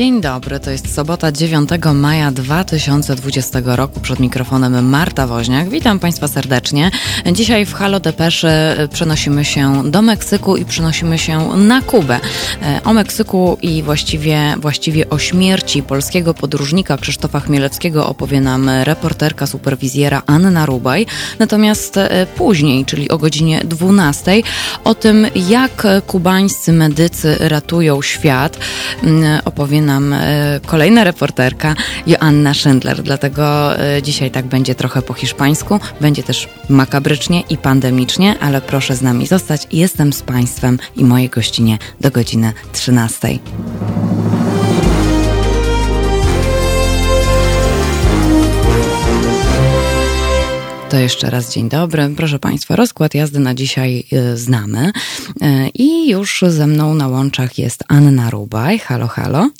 Dzień dobry, to jest sobota 9 maja 2020 roku. Przed mikrofonem Marta Woźniak. Witam Państwa serdecznie. Dzisiaj w Halo Depeszy przenosimy się do Meksyku i przenosimy się na Kubę. E, o Meksyku i właściwie, właściwie o śmierci polskiego podróżnika Krzysztofa Chmielewskiego opowie nam reporterka, superwizjera Anna Rubaj. Natomiast e, później, czyli o godzinie 12, o tym jak kubańscy medycy ratują świat, opowie e, kolejna reporterka Joanna Schindler. Dlatego e, dzisiaj tak będzie trochę po hiszpańsku, będzie też makabrycznie i pandemicznie, ale proszę z nami zostać. Jestem z Państwem i mojej gościnie do godziny 13. To jeszcze raz dzień dobry. Proszę Państwa, rozkład jazdy na dzisiaj y, znamy. I już ze mną na łączach jest Anna Rubaj. Halo, halo.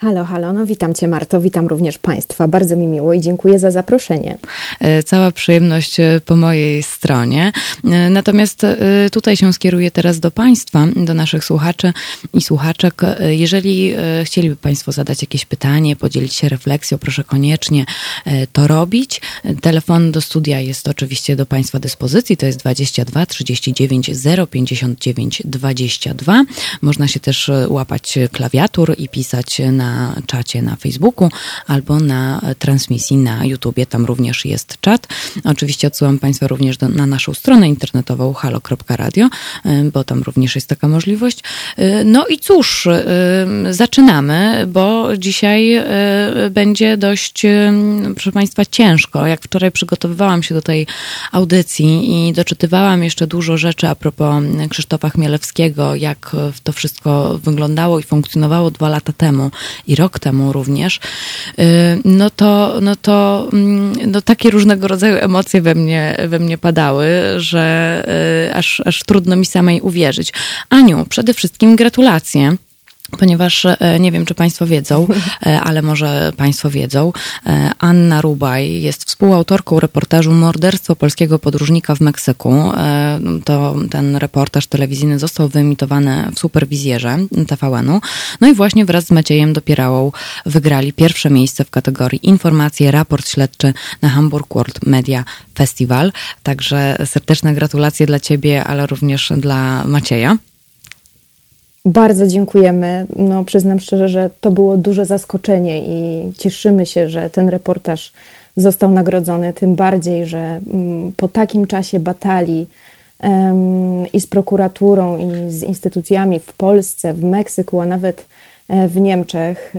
Halo, halo, no witam Cię Marto, witam również Państwa. Bardzo mi miło i dziękuję za zaproszenie. E, cała przyjemność e, po mojej stronie. E, natomiast tutaj się skieruję teraz do Państwa, do naszych słuchaczy i słuchaczek. Jeżeli chcieliby Państwo zadać jakieś pytanie, podzielić się refleksją, proszę koniecznie to robić. Telefon do studia jest oczywiście do Państwa dyspozycji, to jest 22 39 059 22. Można się też łapać klawiatur i pisać na na czacie na Facebooku albo na transmisji na YouTubie. Tam również jest czat. Oczywiście odsyłam Państwa również do, na naszą stronę internetową halo.radio, y, bo tam również jest taka możliwość. Y, no i cóż, y, zaczynamy, bo dzisiaj będzie dość, proszę Państwa, ciężko. Jak wczoraj przygotowywałam się do tej audycji i doczytywałam jeszcze dużo rzeczy a propos Krzysztofa Chmielewskiego, jak to wszystko wyglądało i funkcjonowało dwa lata temu i rok temu również, y, no to, no to mm, no takie różnego rodzaju emocje we mnie, we mnie padały, że y, aż, aż trudno mi samej uwierzyć. Aniu, przede wszystkim gratulacje ponieważ e, nie wiem, czy Państwo wiedzą, e, ale może Państwo wiedzą, e, Anna Rubaj jest współautorką reportażu Morderstwo polskiego podróżnika w Meksyku. To ten reportaż telewizyjny został wyemitowany w superwizjerze TVN-u. No i właśnie wraz z Maciejem Dopierałą wygrali pierwsze miejsce w kategorii informacje, raport śledczy na Hamburg World Media Festival. Także serdeczne gratulacje dla Ciebie, ale również dla Macieja. Bardzo dziękujemy. No, przyznam szczerze, że to było duże zaskoczenie i cieszymy się, że ten reportaż został nagrodzony. Tym bardziej, że mm, po takim czasie batalii i z prokuraturą, i z instytucjami w Polsce, w Meksyku, a nawet e, w Niemczech,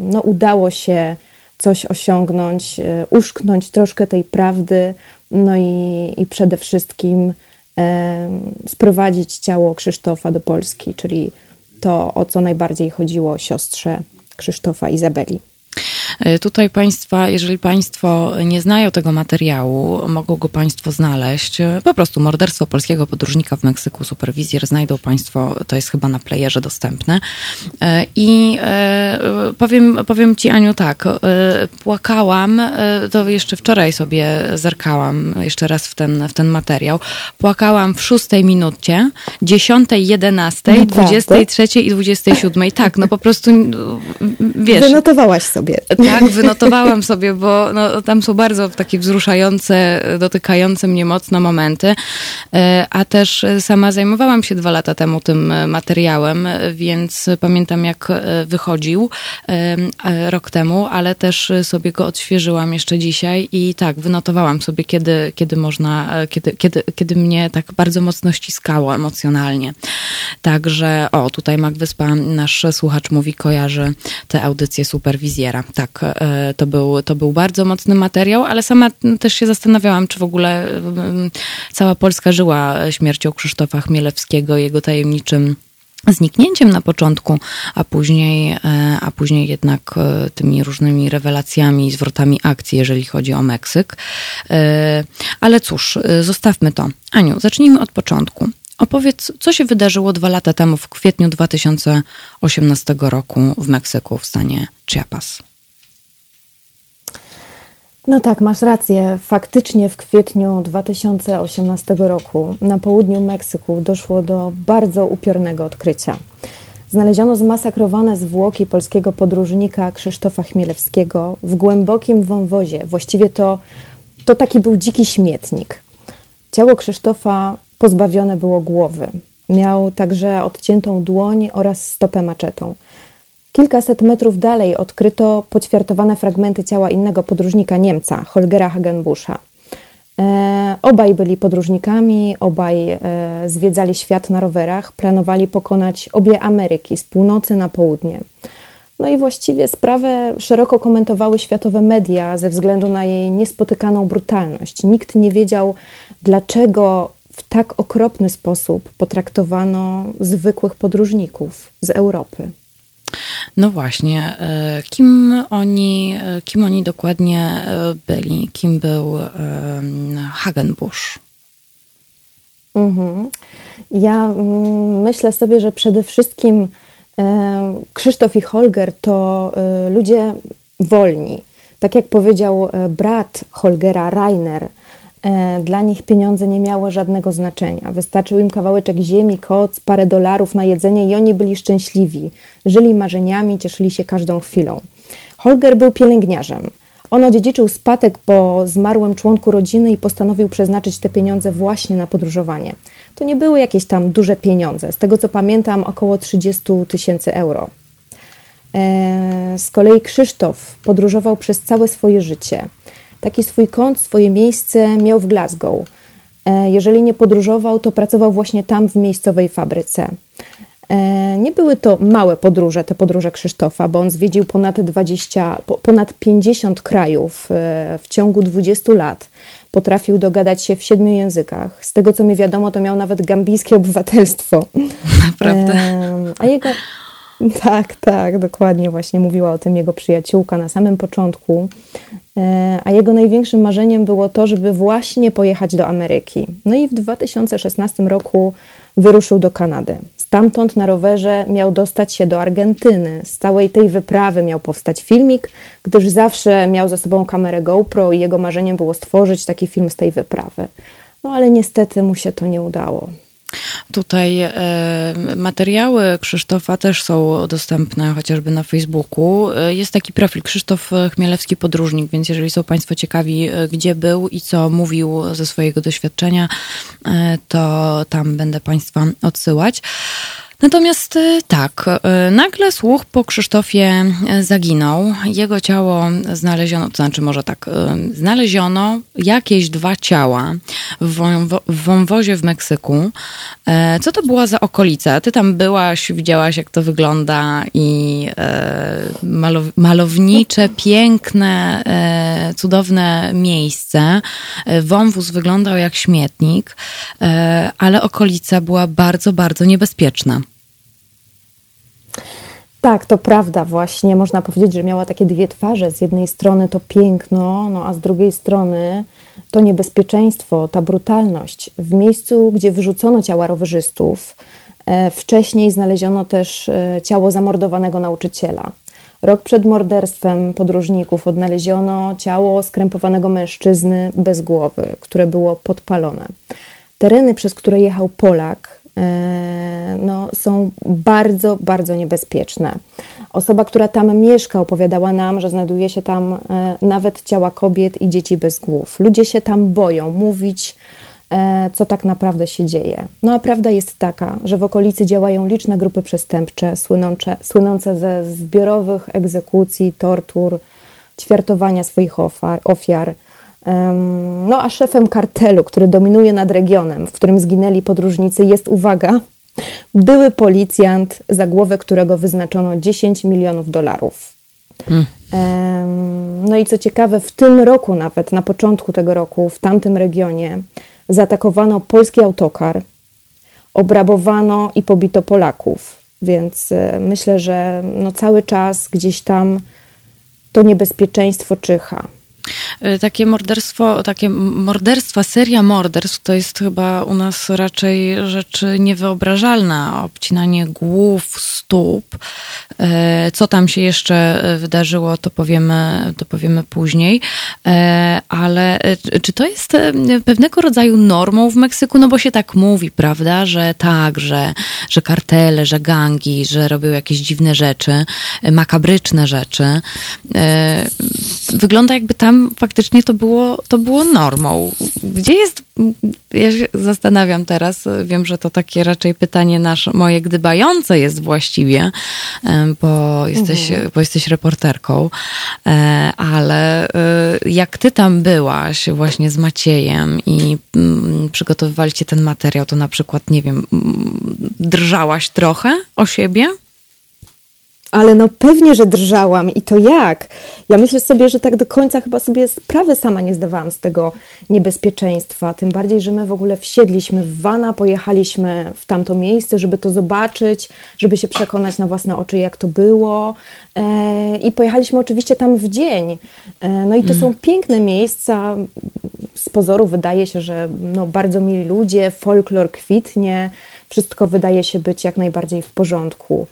no, udało się coś osiągnąć, e, uszknąć troszkę tej prawdy, no i, i przede wszystkim sprowadzić ciało Krzysztofa do Polski, czyli to, o co najbardziej chodziło siostrze Krzysztofa Izabeli. E, tutaj Państwa, jeżeli Państwo nie znają tego materiału, mogą go Państwo znaleźć. Po prostu morderstwo polskiego podróżnika w Meksyku, superwizjer, znajdą Państwo, to jest chyba na playerze dostępne. E, I powiem, powiem Ci, Aniu, tak, płakałam, to jeszcze wczoraj sobie zerkałam jeszcze raz w ten, w ten materiał. Płakałam w szóstej minucie, dziesiątej, jedenastej, dwudziestej trzeciej i dwudziestej siódmej. Tak, no po prostu, wiesz. Wynotowałaś sobie. Tak, wynotowałam sobie, bo no, tam są bardzo takie wzruszające, dotykające mnie mocno momenty. E, a też sama zajmowałam się dwa lata temu tym materiałem, więc pamiętam jak e, wychodził e, rok temu, ale też sobie go odświeżyłam jeszcze dzisiaj i tak, wynotowałam sobie, kiedy, kiedy można, kiedy, kiedy, kiedy mnie tak bardzo mocno ściskało emocjonalnie. Także, o, tutaj Mag Wyspa, nasz słuchacz mówi, kojarzy te audycje superwizjera. Tak, e, to był, to był bardzo mocny materiał, ale sama też się zastanawiałam, czy w ogóle cała Polska żyła śmiercią Krzysztofa Chmielewskiego, jego tajemniczym zniknięciem na początku, a później, e, a później jednak e, tymi różnymi rewelacjami i zwrotami akcji, jeżeli chodzi o Meksyk. Ale cóż, zostawmy to. Aniu, zacznijmy od początku. Opowiedz, co się wydarzyło dwa lata temu, w kwietniu 2018 roku w Meksyku, w stanie Chiapas. No tak, masz rację. Faktycznie w kwietniu 2018 roku na południu Meksyku doszło do bardzo upiornego odkrycia. znaleziono zmasakrowane zwłoki polskiego podróżnika Krzysztofa Chmielewskiego w głębokim wąwozie. Właściwie to, to taki był dziki śmietnik. Ciało Krzysztofa pozbawione było głowy. Miał także odciętą dłoń oraz stopę maczetą. Kilkaset metrów dalej odkryto poćwiartowane fragmenty ciała innego podróżnika Niemca, Holgera Hagenbuscha. E, obaj byli podróżnikami, obaj e, zwiedzali świat na rowerach, planowali pokonać obie Ameryki z północy na południe. No i właściwie sprawę szeroko komentowały światowe media ze względu na jej niespotykaną brutalność. Nikt nie wiedział, dlaczego w tak okropny sposób potraktowano zwykłych podróżników z Europy. No właśnie, e, kim oni, e, kim oni dokładnie e, byli? Kim był Hagenbusch? Mhm. Ja mm, myślę sobie, że przede wszystkim Krzysztof i Holger to ludzie wolni. Tak jak powiedział brat Holgera, Rainer, dla nich pieniądze nie miały żadnego znaczenia. Wystarczył im kawałeczek ziemi, koc, parę dolarów na jedzenie i oni byli szczęśliwi. Żyli marzeniami, cieszyli się każdą chwilą. Holger był pielęgniarzem. On odziedziczył spadek po zmarłym członku rodziny i postanowił przeznaczyć te pieniądze właśnie na podróżowanie. To nie były jakieś tam duże pieniądze. Z tego co pamiętam, około 30 tysięcy euro. E, z kolei Krzysztof podróżował przez całe swoje życie taki swój kąt, swoje miejsce miał w Glasgow. E, jeżeli nie podróżował, to pracował właśnie tam w miejscowej fabryce. E, nie były to małe podróże, te podróże Krzysztofa, bo on zwiedził ponad 20, ponad 50 krajów e, w ciągu 20 lat. Potrafił dogadać się w siedmiu językach. Z tego co mi wiadomo, to miał nawet gambijskie obywatelstwo. Naprawdę. A jego, tak, tak, dokładnie właśnie mówiła o tym jego przyjaciółka na samym początku. E, a jego największym marzeniem było to, żeby właśnie pojechać do Ameryki. No i w 2016 roku wyruszył do Kanady. Stamtąd na rowerze miał dostać się do Argentyny. Z całej tej wyprawy miał powstać filmik, gdyż zawsze miał ze sobą kamerę GoPro i jego marzeniem było stworzyć taki film z tej wyprawy. No ale niestety mu się to nie udało. Tutaj e, materiały Krzysztofa też są dostępne chociażby na Facebooku. E, jest taki profil Krzysztof Chmielewski Podróżnik, więc jeżeli są Państwo ciekawi, e, gdzie był i co mówił ze swojego doświadczenia, to tam będę Państwa odsyłać. Natomiast y, tak, y, nagle słuch po Krzysztofie y, zaginął. Jego ciało znaleziono, to znaczy może tak, znaleziono jakieś dwa ciała w, w wąwozie w Meksyku. E, co to była za okolica? Ty tam byłaś, widziałaś jak to wygląda i e, malow malownicze, piękne, e, cudowne miejsce. Wąwóz wyglądał jak śmietnik, ale okolica była bardzo, bardzo niebezpieczna. Tak, to prawda, właśnie można powiedzieć, że miała takie dwie twarze. Z jednej strony to piękno, no a z drugiej strony to niebezpieczeństwo, ta brutalność. W miejscu, gdzie wyrzucono ciała rowerzystów, e, wcześniej znaleziono też e, ciało zamordowanego nauczyciela. Rok przed morderstwem podróżników odnaleziono ciało skrępowanego mężczyzny bez głowy, które było podpalone. Tereny, przez które jechał Polak, no, są bardzo, bardzo niebezpieczne. Osoba, która tam mieszka, opowiadała nam, że znajduje się tam e, nawet ciała kobiet i dzieci bez głów. Ludzie się tam boją mówić, e, co tak naprawdę się dzieje. No a prawda jest taka, że w okolicy działają liczne grupy przestępcze, słynące, słynące ze zbiorowych egzekucji, tortur, ćwiartowania swoich ofiar no a szefem kartelu, który dominuje nad regionem, w którym zginęli podróżnicy, jest, uwaga, były policjant, za głowę którego wyznaczono 10 milionów dolarów. Hmm. No i co ciekawe, w tym roku, nawet na początku tego roku, w tamtym regionie, zaatakowano polski autokar, obrabowano i pobito Polaków. Więc e, myślę, że no cały czas gdzieś tam to niebezpieczeństwo czyha. Y, takie morderstwo, takie morderstwa, seria morderstw to jest chyba u nas raczej rzecz niewyobrażalna. Obcinanie głów, stóp. Y, co tam się jeszcze wydarzyło, to powiemy, to powiemy później. Y, ale czy to jest pewnego rodzaju normą w Meksyku? No bo się tak mówi, prawda, że tak, że, że kartele, że gangi, że robią jakieś dziwne rzeczy, makabryczne rzeczy. Wygląda jakby tam tam faktycznie to było, to było normą. Gdzie jest, ja się zastanawiam teraz, wiem, że to takie raczej pytanie nasze, moje gdybające jest właściwie, bo jesteś, mhm. bo jesteś reporterką, e, ale e, jak ty tam byłaś właśnie z Maciejem i mm, przygotowywaliście ten materiał, to na przykład, nie wiem, drżałaś trochę o siebie? Ale no pewnie, że drżałam i to jak? Ja myślę sobie, że tak do końca chyba sobie sprawy sama nie zdawałam z tego niebezpieczeństwa. Tym bardziej, że my w ogóle wsiedliśmy w wana, pojechaliśmy w tamto miejsce, żeby to zobaczyć, żeby się przekonać na własne oczy, jak to było. E, I pojechaliśmy oczywiście tam w dzień. E, no i to mm. są piękne miejsca. Z pozoru wydaje się, że no, bardzo mili ludzie, folklor kwitnie, wszystko wydaje się być jak najbardziej w porządku.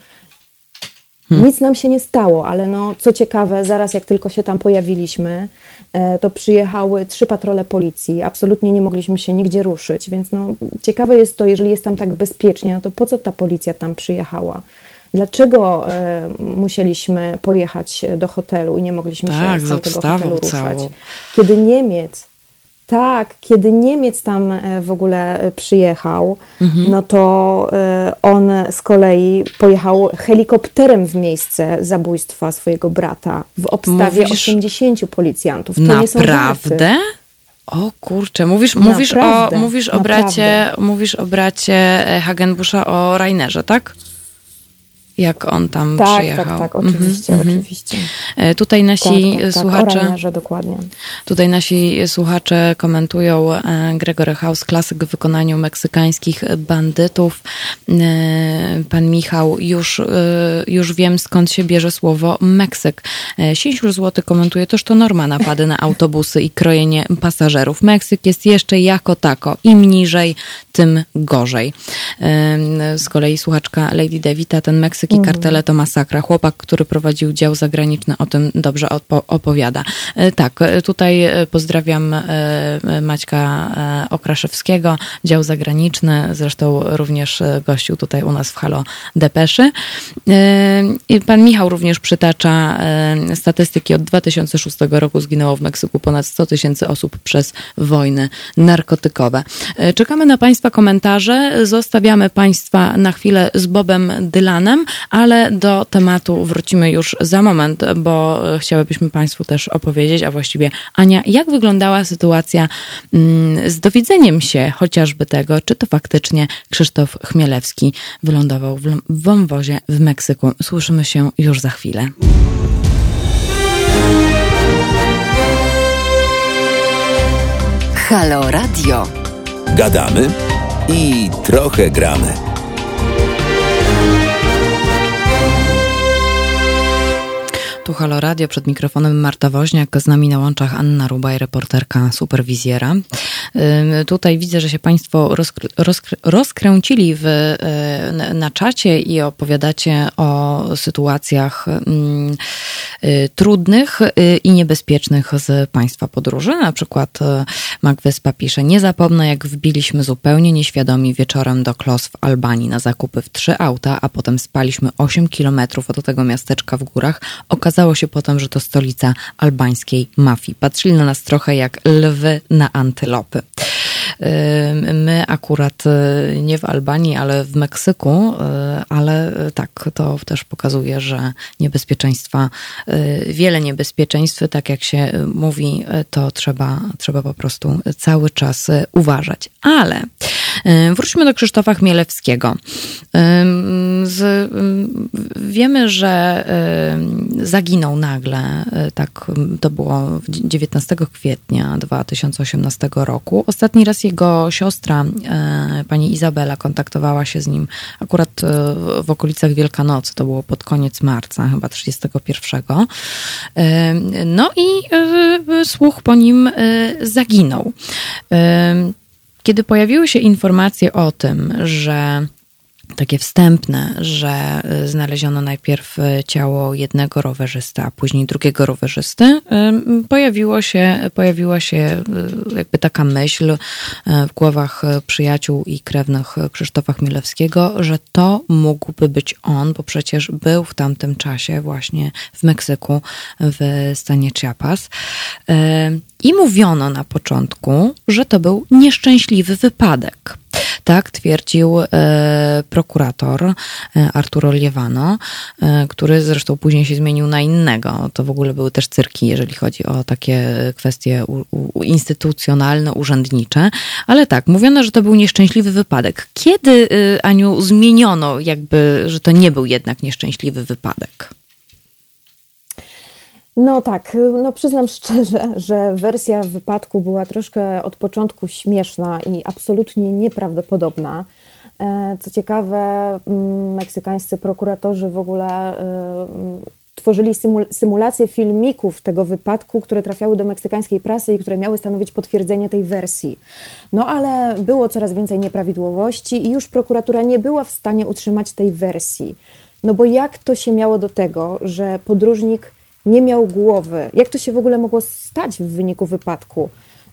Hmm. Nic nam się nie stało, ale no, co ciekawe, zaraz jak tylko się tam pojawiliśmy, e, to przyjechały trzy patrole policji. Absolutnie nie mogliśmy się nigdzie ruszyć, więc no, ciekawe jest to, jeżeli jest tam tak bezpiecznie, no to po co ta policja tam przyjechała? Dlaczego e, musieliśmy pojechać do hotelu i nie mogliśmy tak, się z tego hotelu ruszać? Całą. Kiedy Niemiec tak, kiedy Niemiec tam e, w ogóle e, przyjechał, mhm. no to e, on z kolei pojechał helikopterem w miejsce zabójstwa swojego brata w obstawie Mówisz... 80 policjantów. To Naprawdę? O kurczę, mówisz, mówisz, o, mówisz, o bracie, mówisz o bracie Hagenbusza, o Rainerze, tak? Jak on tam tak, tak przyjechał. Tak, tak, oczywiście, mm -hmm. oczywiście. E, tutaj nasi tak, tak, tak słuchacze... Tak, dokładnie. Tutaj nasi słuchacze komentują e, Gregory House, klasyk w wykonaniu meksykańskich bandytów. E, pan Michał, już, już wiem skąd się bierze słowo Meksyk. Sięsiur Złoty komentuje, toż to norma napady na autobusy i krojenie pasażerów. Meksyk jest jeszcze jako tako. Im niżej, tym gorzej. Z kolei słuchaczka Lady Devita, ten Meksyk i kartele to masakra. Chłopak, który prowadził dział zagraniczny, o tym dobrze opowiada. E, tak, e, tutaj e, pozdrawiam Maćka Okraszewskiego, dział zagraniczny, zresztą również gościł tutaj u nas w Halo Depeszy. Pan Michał również przytacza statystyki od 2006 roku zginęło w Meksyku ponad 100 tysięcy osób przez wojny narkotykowe. Czekamy na Państwa komentarze. Zostawiamy Państwa na chwilę z Bobem Dylanem, ale do tematu wrócimy już za moment, bo chciałybyśmy Państwu też opowiedzieć, a właściwie Ania, jak wyglądała sytuacja mm, z dowiedzeniem się chociażby tego, czy to faktycznie Krzysztof Chmielewski wylądował w wąwozie w Meksyku. Słyszymy się już za chwilę. Halo Radio. Gadamy i trochę gramy. Tu Halo Radio, przed mikrofonem Marta Woźniak, z nami na łączach Anna Rubaj, reporterka Superwizjera. Tutaj widzę, że się Państwo rozkr rozkr rozkręcili w, y, na czacie i opowiadacie o sytuacjach y, trudnych y, i niebezpiecznych z Państwa podróży. Na przykład Mac Wyspa pisze, nie zapomnę jak wbiliśmy zupełnie nieświadomi wieczorem do Klos w Albanii na zakupy w trzy auta, a potem spaliśmy 8 kilometrów od tego miasteczka w górach. Okazało Okazało się potem, że to stolica albańskiej mafii. Patrzyli na nas trochę jak lwy na antylopy. My akurat y, nie w Albanii, ale w Meksyku, y, ale tak, to też pokazuje, że niebezpieczeństwa, y, wiele niebezpieczeństw, tak jak się mówi, to trzeba, trzeba po prostu cały czas uważać. Ale wróćmy do Krzysztofa Chmielewskiego. Z, wiemy, że zaginął nagle, tak to było 19 kwietnia 2018 roku. Ostatni raz jego siostra, pani Izabela, kontaktowała się z nim akurat w okolicach Wielkanocy, to było pod koniec marca, chyba 31. No i słuch po nim zaginął. Kiedy pojawiły się informacje o tym, że takie wstępne, że y, znaleziono najpierw y, ciało jednego rowerzysty, a później drugiego rowerzysty, y, pojawiło się, pojawiła się jakby taka myśl w głowach przyjaciół i krewnych Krzysztofa Chmielewskiego, że to mógłby być on, bo przecież był w tamtym czasie właśnie w Meksyku, w stanie Chiapas. I mówiono na początku, że to był nieszczęśliwy wypadek. Tak twierdził e, prokurator e, Arturo Liewano, e, który zresztą później się zmienił na innego. To w ogóle były też cyrki, jeżeli chodzi o takie kwestie u, u, instytucjonalne, urzędnicze. Ale tak, mówiono, że to był nieszczęśliwy wypadek. Kiedy, e, Aniu, zmieniono jakby, że to nie był jednak nieszczęśliwy wypadek? No tak, no przyznam szczerze, że wersja wypadku była troszkę od początku śmieszna i absolutnie nieprawdopodobna. E, co ciekawe, mm, meksykańscy prokuratorzy w ogóle e, tworzyli symulacje filmików tego wypadku, które trafiały do meksykańskiej prasy i które miały stanowić potwierdzenie tej wersji. No ale było coraz więcej nieprawidłowości i już prokuratura nie była w stanie utrzymać tej wersji. No bo jak to się miało do tego, że podróżnik nie miał głowy. Jak to się w ogóle mogło stać w wyniku wypadku?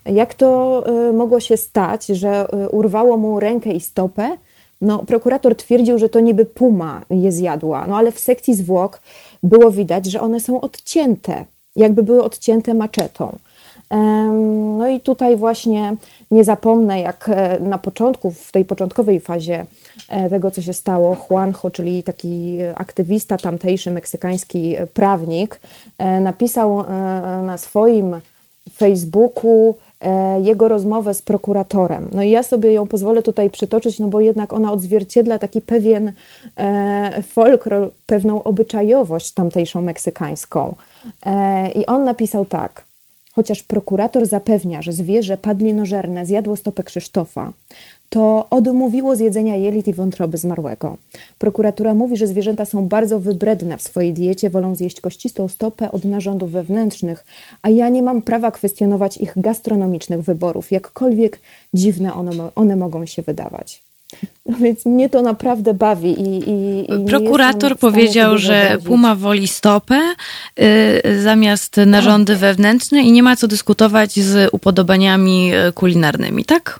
Jak to y, mogło się stać, że y, urwało mu rękę i stopę? No, prokurator twierdził, że to niby puma je zjadła, no ale w sekcji zwłok było widać, że one są odcięte, jakby były odcięte maczetą. No i tutaj właśnie nie zapomnę, jak e, na początku, w tej początkowej fazie e, tego, co się stało, Juanjo, czyli taki aktywista tamtejszy, meksykański prawnik, e, napisał na swoim Facebooku jego rozmowę z prokuratorem. No i ja sobie ją pozwolę tutaj przytoczyć, no bo jednak ona odzwierciedla taki pewien folklor, pewną obyczajowość tamtejszą meksykańską. I on napisał tak. Chociaż prokurator zapewnia, że zwierzę padlinożerne zjadło stopę Krzysztofa, to odmówiło zjedzenia jelit i wątroby zmarłego. Prokuratura mówi, że zwierzęta są bardzo wybredne w swojej diecie, wolą zjeść kościstą stopę od narządów wewnętrznych, a ja nie mam prawa kwestionować ich gastronomicznych wyborów, jakkolwiek dziwne one, one mogą się się No więc mnie to naprawdę bawi. I, i, i Prokurator powiedział, że Puma woli stopę y, zamiast narządy tak. wewnętrzne i nie ma co dyskutować z upodobaniami y, kulinarnymi, tak?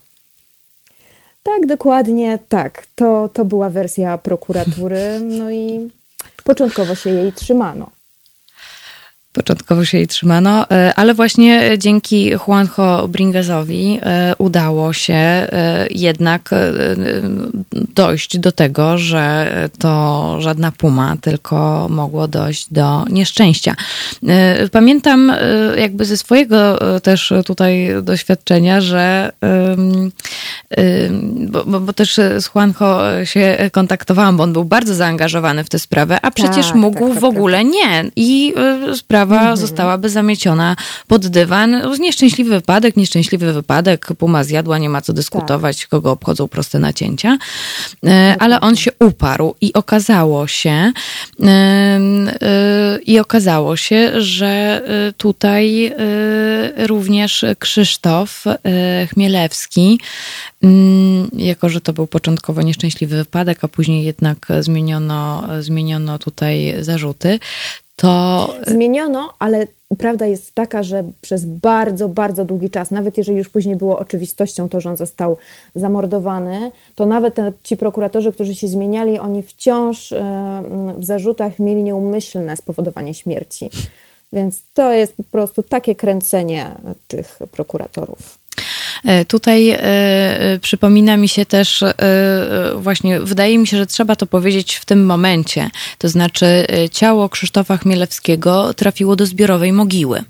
Tak, dokładnie tak. To, to była wersja prokuratury, no i początkowo się jej trzymano. Początkowo się jej trzymano, e, ale właśnie dzięki Juanjo Bringezowi e, udało się e, jednak dojść do tego, że to żadna puma, tylko mogło dojść do nieszczęścia. Pamiętam jakby ze swojego też tutaj doświadczenia, że bo, bo, bo też z Juanjo się kontaktowałam, bo on był bardzo zaangażowany w tę sprawę, a przecież tak, mógł tak, tak, w ogóle tak. nie. I sprawa sprawa mhm. zostałaby zamieciona pod dywan. Nieszczęśliwy wypadek, nieszczęśliwy wypadek, puma zjadła, nie ma co dyskutować, tak. kogo obchodzą proste nacięcia. E, ale on się uparł i okazało się, e, e, i okazało się, że tutaj również Krzysztof Chmielewski, mm, jako że to był początkowo nieszczęśliwy wypadek, a później jednak zmieniono, zmieniono tutaj zarzuty, to. Zmieniono, ale prawda jest taka, że przez bardzo, bardzo długi czas, nawet jeżeli już później było oczywistością to, że on został zamordowany, to nawet ci prokuratorzy, którzy się zmieniali, oni wciąż e, w zarzutach mieli nieumyślne spowodowanie śmierci. Więc to jest po prostu takie kręcenie tych prokuratorów. E, tutaj e, przypomina mi się też, właśnie wydaje mi się, że trzeba to powiedzieć w tym momencie. To znaczy, ciało Krzysztofa Chmielewskiego trafiło do zbiorowej mogiły.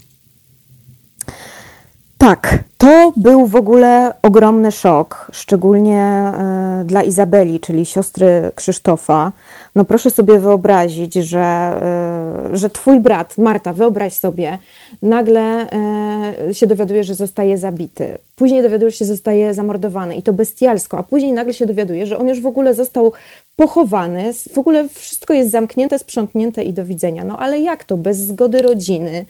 Tak, to był w ogóle ogromny szok, szczególnie e, dla Izabeli, czyli siostry Krzysztofa. No proszę sobie wyobrazić, że, e, że twój brat, Marta, wyobraź sobie, nagle e, się dowiaduje, że zostaje zabity. Później dowiaduje się, że zostaje zamordowany i to bestialsko, a później nagle się dowiaduje, że on już w ogóle został pochowany, w ogóle wszystko jest zamknięte, sprzątnięte i do widzenia. No ale jak to? Bez zgody rodziny,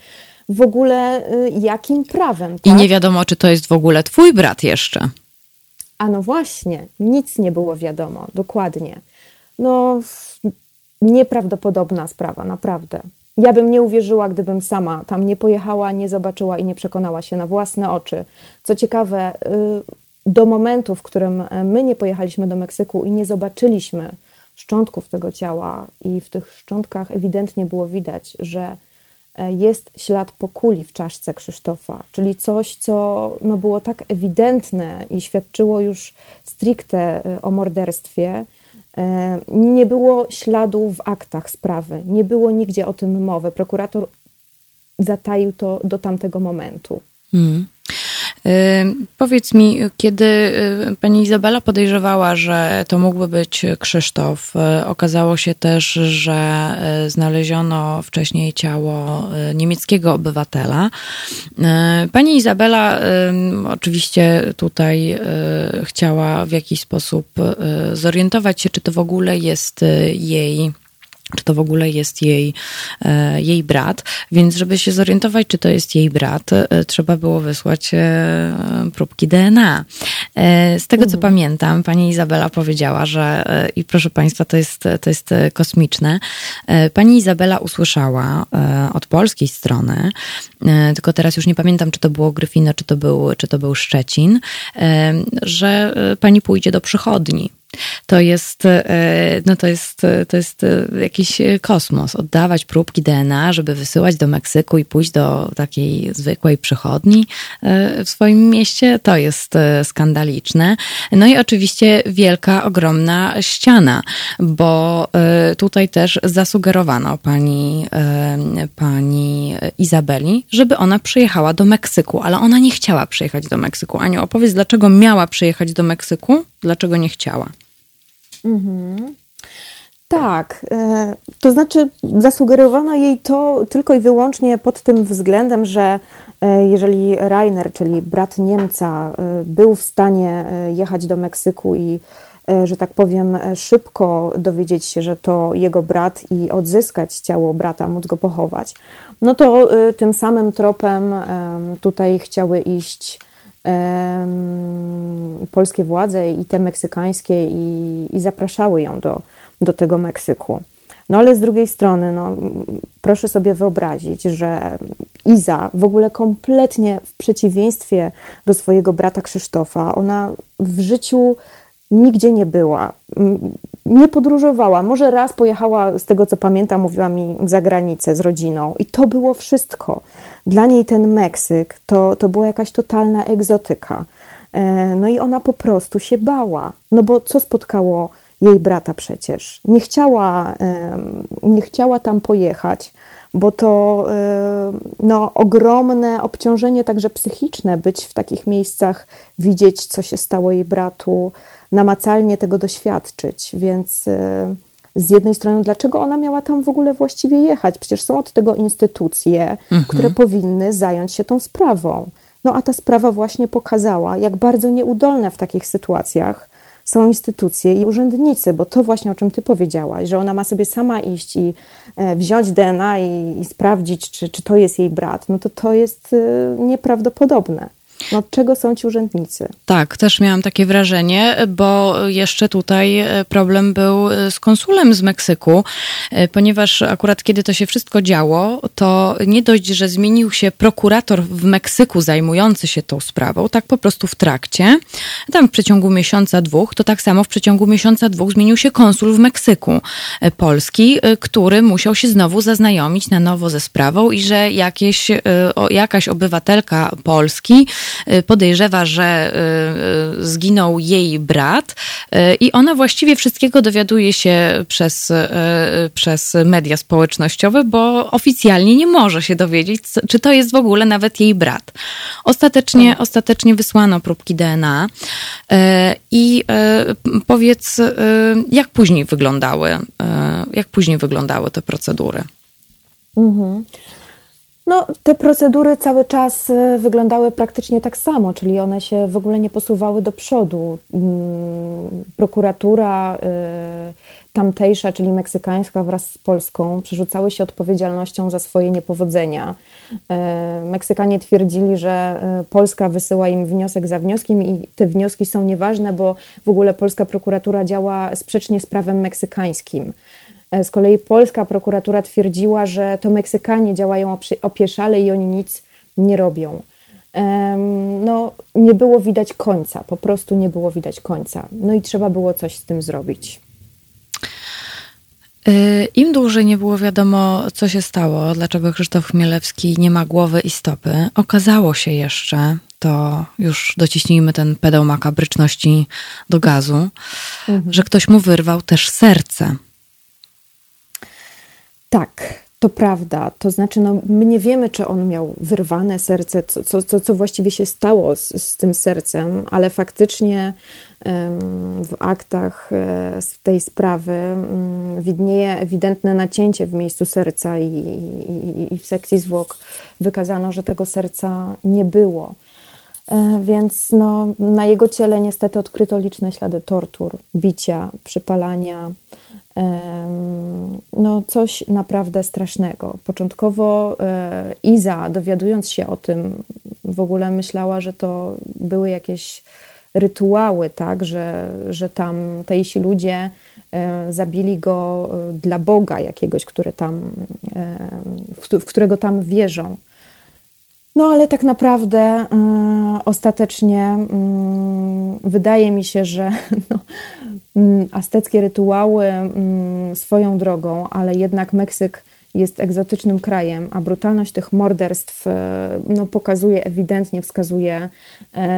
w ogóle y, jakim prawem. Tak? I nie wiadomo, czy to jest w ogóle twój brat jeszcze. A no właśnie, nic nie było wiadomo, dokładnie. No, nieprawdopodobna sprawa, naprawdę. Ja bym nie uwierzyła, gdybym sama tam nie pojechała, nie zobaczyła i nie przekonała się na własne oczy. Co ciekawe, y, do momentu, w którym my nie pojechaliśmy do Meksyku i nie zobaczyliśmy szczątków tego ciała, i w tych szczątkach ewidentnie było widać, że E, jest ślad po kuli w czaszce Krzysztofa, czyli coś, co no, było tak ewidentne i świadczyło już stricte e, o morderstwie. E, nie było śladu w aktach sprawy, nie było nigdzie o tym mowy. Prokurator zataił to do tamtego momentu. Hmm. Powiedz mi, kiedy y, pani Izabela podejrzewała, że to mógłby być Krzysztof, y, okazało się też, że y, znaleziono wcześniej ciało niemieckiego obywatela. Pani Izabela oczywiście tutaj chciała w jakiś sposób zorientować się, czy to w ogóle jest jej czy to w ogóle jest jej, e, jej brat. Więc, żeby się zorientować, czy to jest jej brat, e, trzeba było wysłać e, próbki DNA. Z tego, co mhm. pamiętam, pani Izabela powiedziała, że, i proszę Państwa, to jest, to jest kosmiczne, pani Izabela usłyszała od polskiej strony, tylko teraz już nie pamiętam, czy to było Gryfino, czy to był, czy to był Szczecin, że pani pójdzie do przychodni to jest, e, no to jest, to jest e, jakiś kosmos. Oddawać próbki DNA, żeby wysyłać do Meksyku i pójść do takiej zwykłej przychodni e, w swoim mieście, to jest skandaliczne. No i oczywiście wielka, ogromna ściana, bo tutaj też zasugerowano pani, pani Izabeli, żeby ona przyjechała do Meksyku, ale ona nie chciała przyjechać do Meksyku. Aniu, opowiedz, dlaczego miała przyjechać do Meksyku, dlaczego nie chciała? Mhm. Tak, e, to znaczy zasugerowano jej to tylko i wyłącznie pod tym względem, że e, jeżeli Rainer, czyli brat Niemca, e, był w stanie jechać do Meksyku i, że tak powiem, szybko dowiedzieć się, że to jego brat i odzyskać ciało brata, móc go pochować, no to tym samym tropem tutaj chciały iść polskie władze i te meksykańskie i, i zapraszały ją do, do tego Meksyku. No ale z drugiej strony, no, proszę sobie wyobrazić, że Iza w ogóle kompletnie w przeciwieństwie do swojego brata Krzysztofa, ona w życiu nigdzie nie była, nie podróżowała. Może raz pojechała, z tego co pamiętam, mówiła mi za granicę z rodziną i to było wszystko. Dla niej ten Meksyk to, to była jakaś totalna egzotyka. E, no i ona po prostu się bała. No bo co spotkało jej brata przecież? Nie chciała, nie chciała tam pojechać, bo to no, ogromne obciążenie także psychiczne być w takich miejscach, widzieć, co się stało jej bratu, namacalnie tego doświadczyć. Więc e, z jednej strony, dlaczego ona miała tam w ogóle właściwie jechać? Przecież są od tego instytucje, mhm. które powinny zająć się tą sprawą. No a ta sprawa właśnie pokazała, jak bardzo nieudolne w takich sytuacjach są instytucje i urzędnicy, bo to właśnie o czym ty powiedziałaś, że ona ma sobie sama iść i e, wziąć DNA i, i sprawdzić, czy, czy to jest jej brat, no to to jest e, nieprawdopodobne. No, czego są ci urzędnicy? Tak, też miałam takie wrażenie, bo jeszcze tutaj e, problem był e, z konsulem z Meksyku, e, ponieważ akurat kiedy to się wszystko działo, to nie dość, że zmienił się prokurator w Meksyku zajmujący się tą sprawą, tak po prostu w trakcie, tam w przeciągu miesiąca, dwóch, to tak samo w przeciągu miesiąca, dwóch zmienił się konsul w Meksyku Polski, który musiał się znowu zaznajomić na nowo ze sprawą i że jakieś, jakaś obywatelka Polski podejrzewa, że zginął jej brat i ona właściwie wszystkiego dowiaduje się przez, przez media społecznościowe, bo oficjalnie nie może się dowiedzieć, czy to jest w ogóle nawet jej brat. Ostatecznie, tak. ostatecznie wysłano próbki DNA i powiedz, jak później wyglądały, jak później wyglądały te procedury? Mhm. No, te procedury cały czas e, wyglądały praktycznie tak samo, czyli one się w ogóle nie posuwały do przodu. Mm, prokuratura e, tamtejsza, czyli meksykańska wraz z polską, przerzucały się odpowiedzialnością za swoje niepowodzenia. E, Meksykanie twierdzili, że Polska wysyła im wniosek za wnioskiem i te wnioski są nieważne, bo w ogóle polska prokuratura działa sprzecznie z prawem meksykańskim. E, z kolei polska prokuratura twierdziła, że to Meksykanie działają opieszale i oni nic nie robią. No, nie było widać końca, po prostu nie było widać końca. No i trzeba było coś z tym zrobić. E, Im dłużej nie było wiadomo, co się stało, dlaczego Krzysztof Chmielewski nie ma głowy i stopy, okazało się jeszcze, to już dociśnijmy ten pedał makabryczności do gazu, mhm. że ktoś mu wyrwał też serce. Tak, to prawda. To znaczy, no, my nie wiemy, czy on miał wyrwane serce, co, co, co właściwie się stało z, z tym sercem, ale faktycznie w aktach e, z tej sprawy mm, widnieje ewidentne nacięcie w miejscu serca i, i, i w sekcji zwłok wykazano, że tego serca nie było. E, więc no, na jego ciele niestety odkryto liczne ślady tortur, bicia, przypalania, no coś naprawdę strasznego. Początkowo e, Iza, dowiadując się o tym, w ogóle myślała, że to były jakieś rytuały, tak, że, że tam tejsi ludzie e, zabili go e, dla Boga jakiegoś, który tam, w którego tam wierzą. No ale tak naprawdę y, ostatecznie y, wydaje mi się, że no, y, azteckie rytuały mm, swoją drogą, ale jednak Meksyk jest egzotycznym krajem, a brutalność tych morderstw no, pokazuje, ewidentnie wskazuje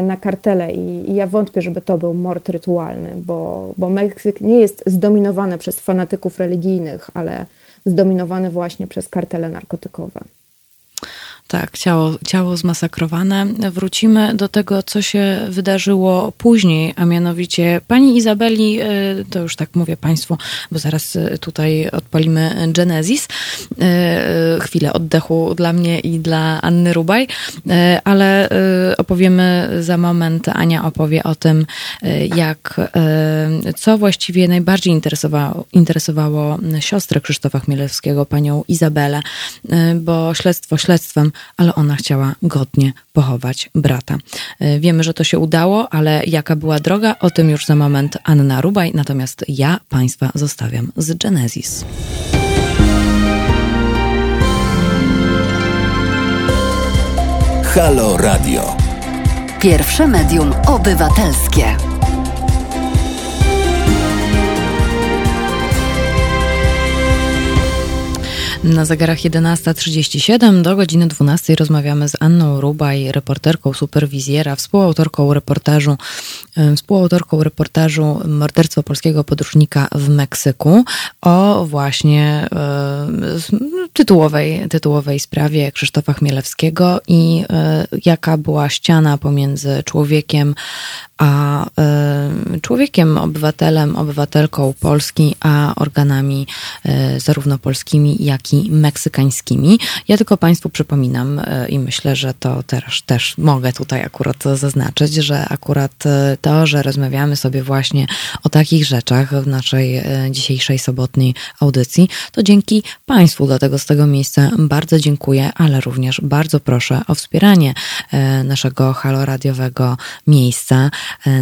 na kartele i, i, ja wątpię, żeby to był mord rytualny, bo, bo Meksyk nie jest zdominowany przez fanatyków religijnych, ale zdominowany właśnie przez kartele narkotykowe. Tak, ciało, ciało zmasakrowane. Wrócimy do tego, co się wydarzyło później, a mianowicie pani Izabeli, e, to już tak mówię Państwu, bo zaraz e, tutaj odpalimy Genesis. E, chwilę oddechu dla mnie i dla Anny Rubaj, ale opowiemy za moment, Ania opowie o tym, jak, co właściwie najbardziej interesowało, interesowało siostrę Krzysztofa Chmielewskiego, panią Izabelę, bo śledztwo śledztwem, ale ona chciała godnie pochować brata. E, wiemy, że to się udało, ale jaka była droga, o tym już za moment Anna Rubaj, natomiast ja Państwa zostawiam z Genesis. Halo Radio. Pierwsze medium obywatelskie. Na zegarach 11.37 do godziny 12 rozmawiamy z Anną Rubaj, reporterką superwizjera, współautorką reportażu, współautorką reportażu Morderstwo polskiego podróżnika w Meksyku o właśnie tytułowej, tytułowej sprawie Krzysztofa Chmielewskiego i e, jaka była ściana pomiędzy człowiekiem a człowiekiem, obywatelem, obywatelką Polski, a organami e, zarówno polskimi, jak i meksykańskimi. Ja tylko Państwu przypominam e, i myślę, że to też, też mogę tutaj akurat zaznaczyć, że akurat e, to, że rozmawiamy sobie właśnie o takich rzeczach w naszej dzisiejszej sobotniej audycji, to dzięki Państwu. Dlatego z tego miejsca bardzo dziękuję, ale również bardzo proszę o wspieranie naszego haloradiowego miejsca,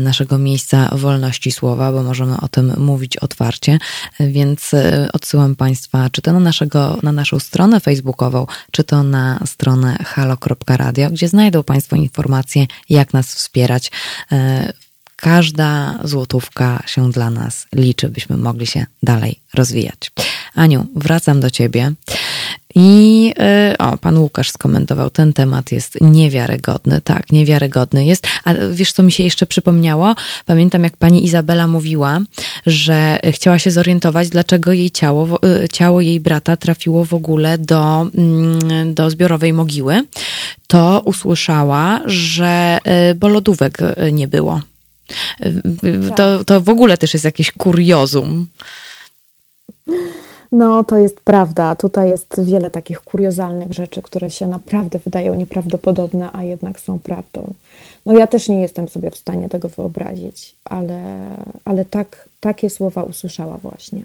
naszego miejsca wolności słowa, bo możemy o tym mówić otwarcie, więc odsyłam Państwa czy to na naszego na naszą stronę facebookową, czy to na stronę halo.radio, gdzie znajdą Państwo informacje, jak nas wspierać. Każda złotówka się dla nas liczy, byśmy mogli się dalej rozwijać. Aniu, wracam do Ciebie. I y, o, pan Łukasz skomentował, ten temat jest niewiarygodny. Tak, niewiarygodny jest. A wiesz, co mi się jeszcze przypomniało? Pamiętam, jak pani Izabela mówiła, że chciała się zorientować, dlaczego jej ciało, y, ciało jej brata trafiło w ogóle do, mm, do zbiorowej mogiły. To usłyszała, że y, bo lodówek nie było. To, to w ogóle też jest jakieś kuriozum. No, to jest prawda. Tutaj jest wiele takich kuriozalnych rzeczy, które się naprawdę wydają nieprawdopodobne, a jednak są prawdą. No ja też nie jestem sobie w stanie tego wyobrazić, ale, ale tak, takie słowa usłyszała właśnie.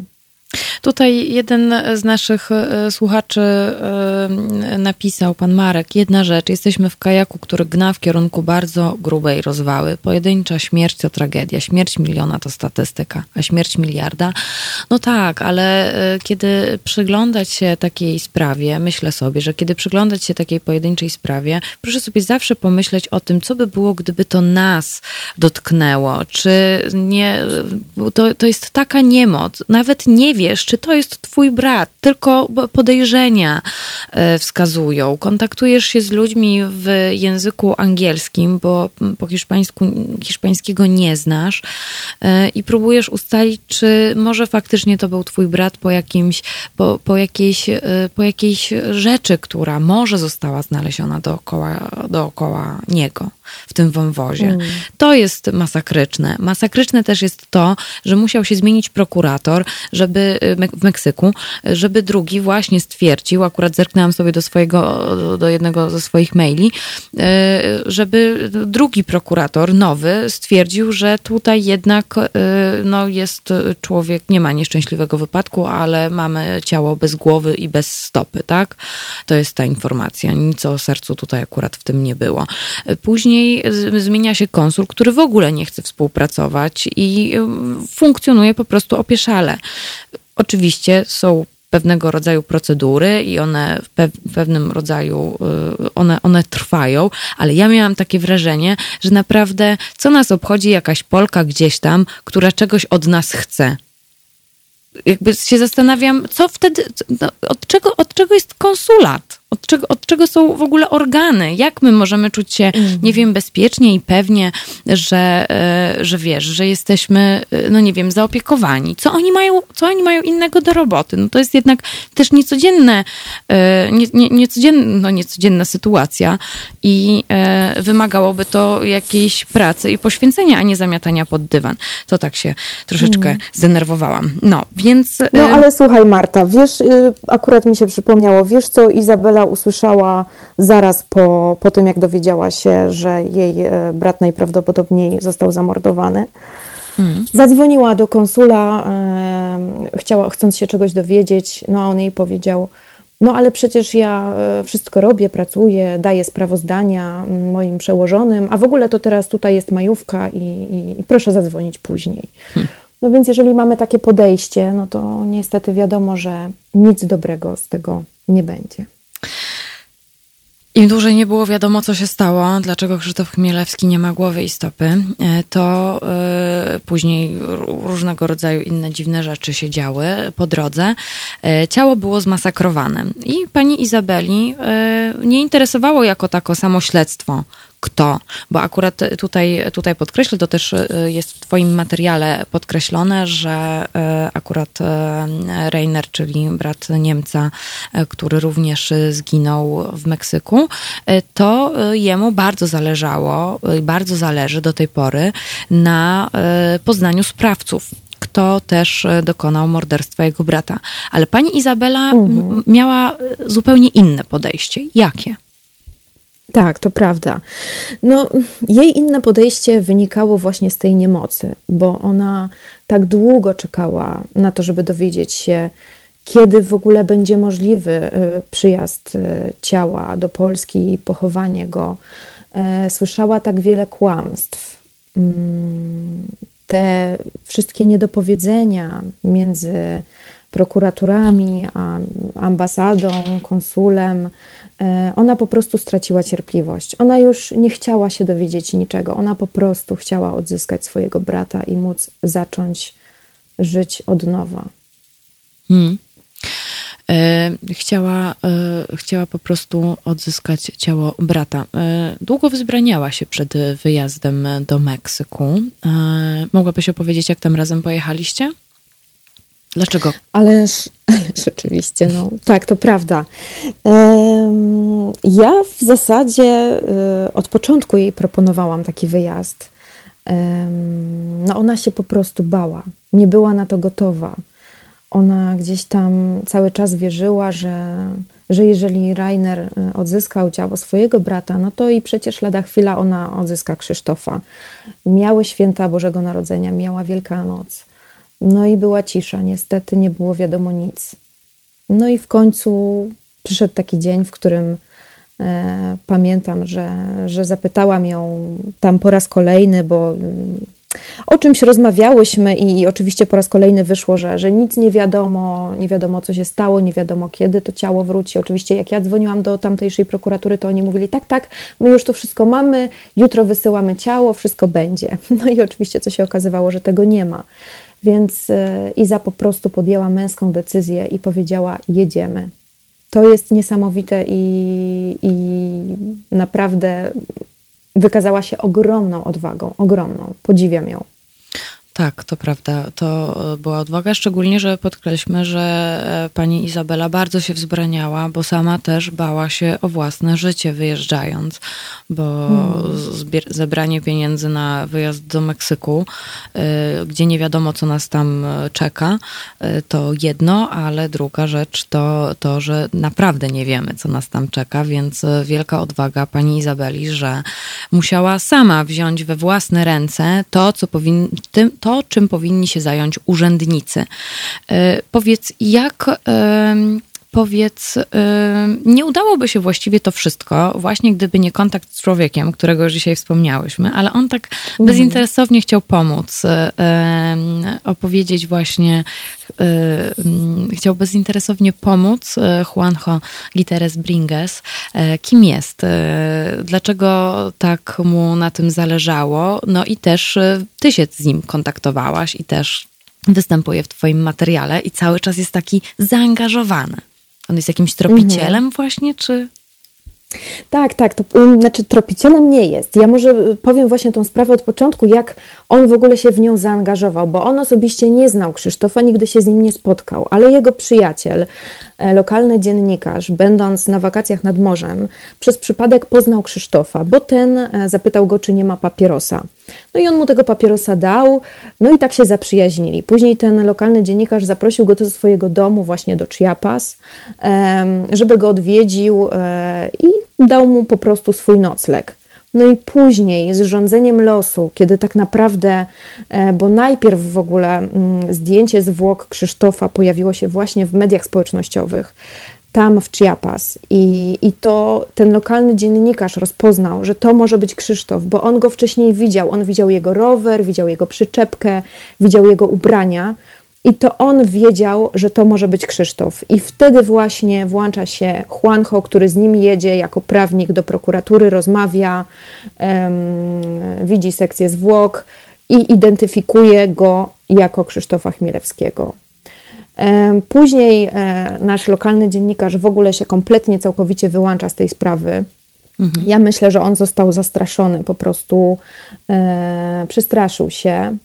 Tutaj jeden z naszych e, słuchaczy e, napisał, pan Marek, jedna rzecz. Jesteśmy w kajaku, który gna w kierunku bardzo grubej rozwały. Pojedyncza śmierć to tragedia. Śmierć miliona to statystyka, a śmierć miliarda? No tak, ale e, kiedy przyglądać się takiej sprawie, myślę sobie, że kiedy przyglądać się takiej pojedynczej sprawie, proszę sobie zawsze pomyśleć o tym, co by było, gdyby to nas dotknęło. Czy nie, to, to jest taka niemoc. Nawet nie wiesz, czy to jest twój brat, tylko podejrzenia e, wskazują. Kontaktujesz się z ludźmi w języku angielskim, bo po hiszpańsku, hiszpańskiego nie znasz e, i próbujesz ustalić, czy może faktycznie to był twój brat po jakimś, po, po, jakiejś, e, po jakiejś rzeczy, która może została znaleziona dookoła, dookoła niego w tym wąwozie. Mm. To jest masakryczne. Masakryczne też jest to, że musiał się zmienić prokurator, żeby w Meksyku, żeby drugi właśnie stwierdził, akurat zerknęłam sobie do swojego, do jednego ze swoich maili, e, żeby drugi prokurator, nowy, stwierdził, że tutaj jednak e, no, jest człowiek, nie ma nieszczęśliwego wypadku, ale mamy ciało bez głowy i bez stopy, tak? To jest ta informacja. Nic o sercu tutaj akurat w tym nie było. Później zmienia się konsul, który w ogóle nie chce współpracować i funkcjonuje po prostu opieszale. Oczywiście są pewnego rodzaju procedury i one w pewnym rodzaju, y, one, one trwają, ale ja miałam takie wrażenie, że naprawdę co nas obchodzi jakaś Polka gdzieś tam, która czegoś od nas chce. Jakby się zastanawiam, co wtedy, no, od, czego, od czego jest konsulat? Od czego, od czego są w ogóle organy? Jak my możemy czuć się, mm. nie wiem, bezpiecznie i pewnie, że, e, że wiesz, że jesteśmy, e, no nie wiem, zaopiekowani? Co oni mają, co oni mają innego do roboty? No to jest jednak też niecodzienne, e, nie, nie, niecodzienna, no niecodzienna sytuacja i wymagałoby to jakiejś pracy i poświęcenia, a nie zamiatania pod dywan. To tak się troszeczkę mm. zdenerwowałam. No, więc... No ale słuchaj Marta, wiesz, y, akurat mi się przypomniało, wiesz co Izabela usłyszała zaraz po, po tym, jak dowiedziała się, że jej e, brat najprawdopodobniej został zamordowany. Hmm. Zadzwoniła do konsula, e, chciała, chcąc się czegoś dowiedzieć, no a on jej powiedział, no ale przecież ja e, wszystko robię, pracuję, daję sprawozdania moim przełożonym, a w ogóle to teraz tutaj jest majówka i, i, i proszę zadzwonić później. Hmm. No więc jeżeli mamy takie podejście, no to niestety wiadomo, że nic dobrego z tego nie będzie. Im dłużej nie było wiadomo, co się stało, dlaczego Krzysztof Chmielewski nie ma głowy i stopy, e, to y, później różnego rodzaju inne dziwne rzeczy się działy po drodze. Y, ciało było zmasakrowane i pani Izabeli y, nie interesowało jako tako samo śledztwo, kto, bo akurat tutaj, tutaj podkreślę, to też e, jest w Twoim materiale podkreślone, że e, akurat e, Reiner, czyli brat Niemca, który również zginął w Meksyku, to jemu bardzo zależało, bardzo zależy do tej pory na poznaniu sprawców kto też dokonał morderstwa jego brata. Ale pani Izabela mhm. miała zupełnie inne podejście. Jakie? Tak, to prawda. No, jej inne podejście wynikało właśnie z tej niemocy, bo ona tak długo czekała na to, żeby dowiedzieć się, kiedy w ogóle będzie możliwy y, przyjazd y, ciała do Polski i pochowanie go. E, słyszała tak wiele kłamstw. Mm, te wszystkie niedopowiedzenia między prokuraturami, ambasadą, konsulem, e, ona po prostu straciła cierpliwość. Ona już nie chciała się dowiedzieć niczego. Ona po prostu chciała odzyskać swojego brata i móc zacząć żyć od nowa. Hmm. Chciała, chciała po prostu odzyskać ciało brata. Długo wzbraniała się przed wyjazdem do Meksyku. Mogłabyś opowiedzieć, jak tam razem pojechaliście? Dlaczego? Ależ, rzeczywiście, no tak, to prawda. Ja w zasadzie e, od początku jej proponowałam taki wyjazd. No ona się po prostu bała, nie była na to gotowa. Ona gdzieś tam cały czas wierzyła, że, że jeżeli Rainer e, odzyskał ciało swojego brata, no to i przecież lada chwila ona odzyska Krzysztofa. Miały święta Bożego Narodzenia, miała Wielka Noc. No i była cisza, niestety nie było wiadomo nic. No i w końcu przyszedł taki dzień, w którym e, pamiętam, że, że zapytałam ją tam po raz kolejny, bo mm, o czymś rozmawiałyśmy i, i oczywiście po raz kolejny wyszło, że, że nic nie wiadomo, nie wiadomo co się stało, nie wiadomo kiedy to ciało wróci. Oczywiście jak ja dzwoniłam do tamtejszej prokuratury, to oni mówili tak, tak, my już to wszystko mamy, jutro wysyłamy ciało, wszystko będzie. No i oczywiście co się okazywało, że tego nie ma. Więc e, Iza po prostu podjęła męską decyzję i powiedziała: Jedziemy. To jest niesamowite i, i naprawdę wykazała się ogromną odwagą, ogromną. Podziwiam ją. Tak, to prawda. To e, była odwaga, szczególnie, że podkreślmy, że e, pani Izabela bardzo się wzbraniała, bo sama też bała się o własne życie wyjeżdżając, bo hmm. zebranie pieniędzy na wyjazd do Meksyku, e, gdzie nie wiadomo, co nas tam czeka, to jedno, ale druga rzecz to to, że naprawdę nie wiemy, co nas tam czeka, więc wielka odwaga pani Izabeli, że musiała sama wziąć we własne ręce to, co powinno, to, czym powinni się zająć urzędnicy. E, powiedz, jak powiedz, nie udałoby się właściwie to wszystko, właśnie gdyby nie kontakt z człowiekiem, którego już dzisiaj wspomniałyśmy, ale on tak mhm. bezinteresownie chciał pomóc, opowiedzieć właśnie, chciał bezinteresownie pomóc Juanjo Giteres Bringes. Kim jest? Dlaczego tak mu na tym zależało? No i też ty się z nim kontaktowałaś i też występuje w Twoim materiale i cały czas jest taki zaangażowany. On jest jakimś tropicielem mhm. właśnie, czy... Tak, tak, to um, znaczy tropicielem nie jest. Ja może powiem właśnie tą sprawę od początku, jak on w ogóle się w nią zaangażował, bo on osobiście nie znał Krzysztofa, nigdy się z nim nie spotkał, ale jego przyjaciel, e, lokalny dziennikarz, będąc na wakacjach nad morzem, przez przypadek poznał Krzysztofa, bo ten e, zapytał go, czy nie ma papierosa. No i on mu tego papierosa dał, no i tak się zaprzyjaźnili. Później ten lokalny dziennikarz zaprosił go do swojego domu, właśnie do Chiapas, żeby go odwiedził e, i dał mu po prostu swój nocleg. No i później z rządzeniem losu, kiedy tak naprawdę, e, bo najpierw w ogóle mm, zdjęcie zwłok Krzysztofa pojawiło się właśnie w mediach społecznościowych, tam w Chiapas i, i to ten lokalny dziennikarz rozpoznał, że to może być Krzysztof, bo on go wcześniej widział. On widział jego rower, widział jego przyczepkę, widział jego ubrania i to on wiedział, że to może być Krzysztof. I wtedy właśnie włącza się Juanjo, który z nim jedzie jako prawnik do prokuratury, rozmawia, um, widzi sekcję zwłok i identyfikuje go jako Krzysztofa Chmielewskiego. Później e, nasz lokalny dziennikarz w ogóle się kompletnie, całkowicie wyłącza z tej sprawy. Mhm. Ja myślę, że on został zastraszony, po prostu e, przestraszył się.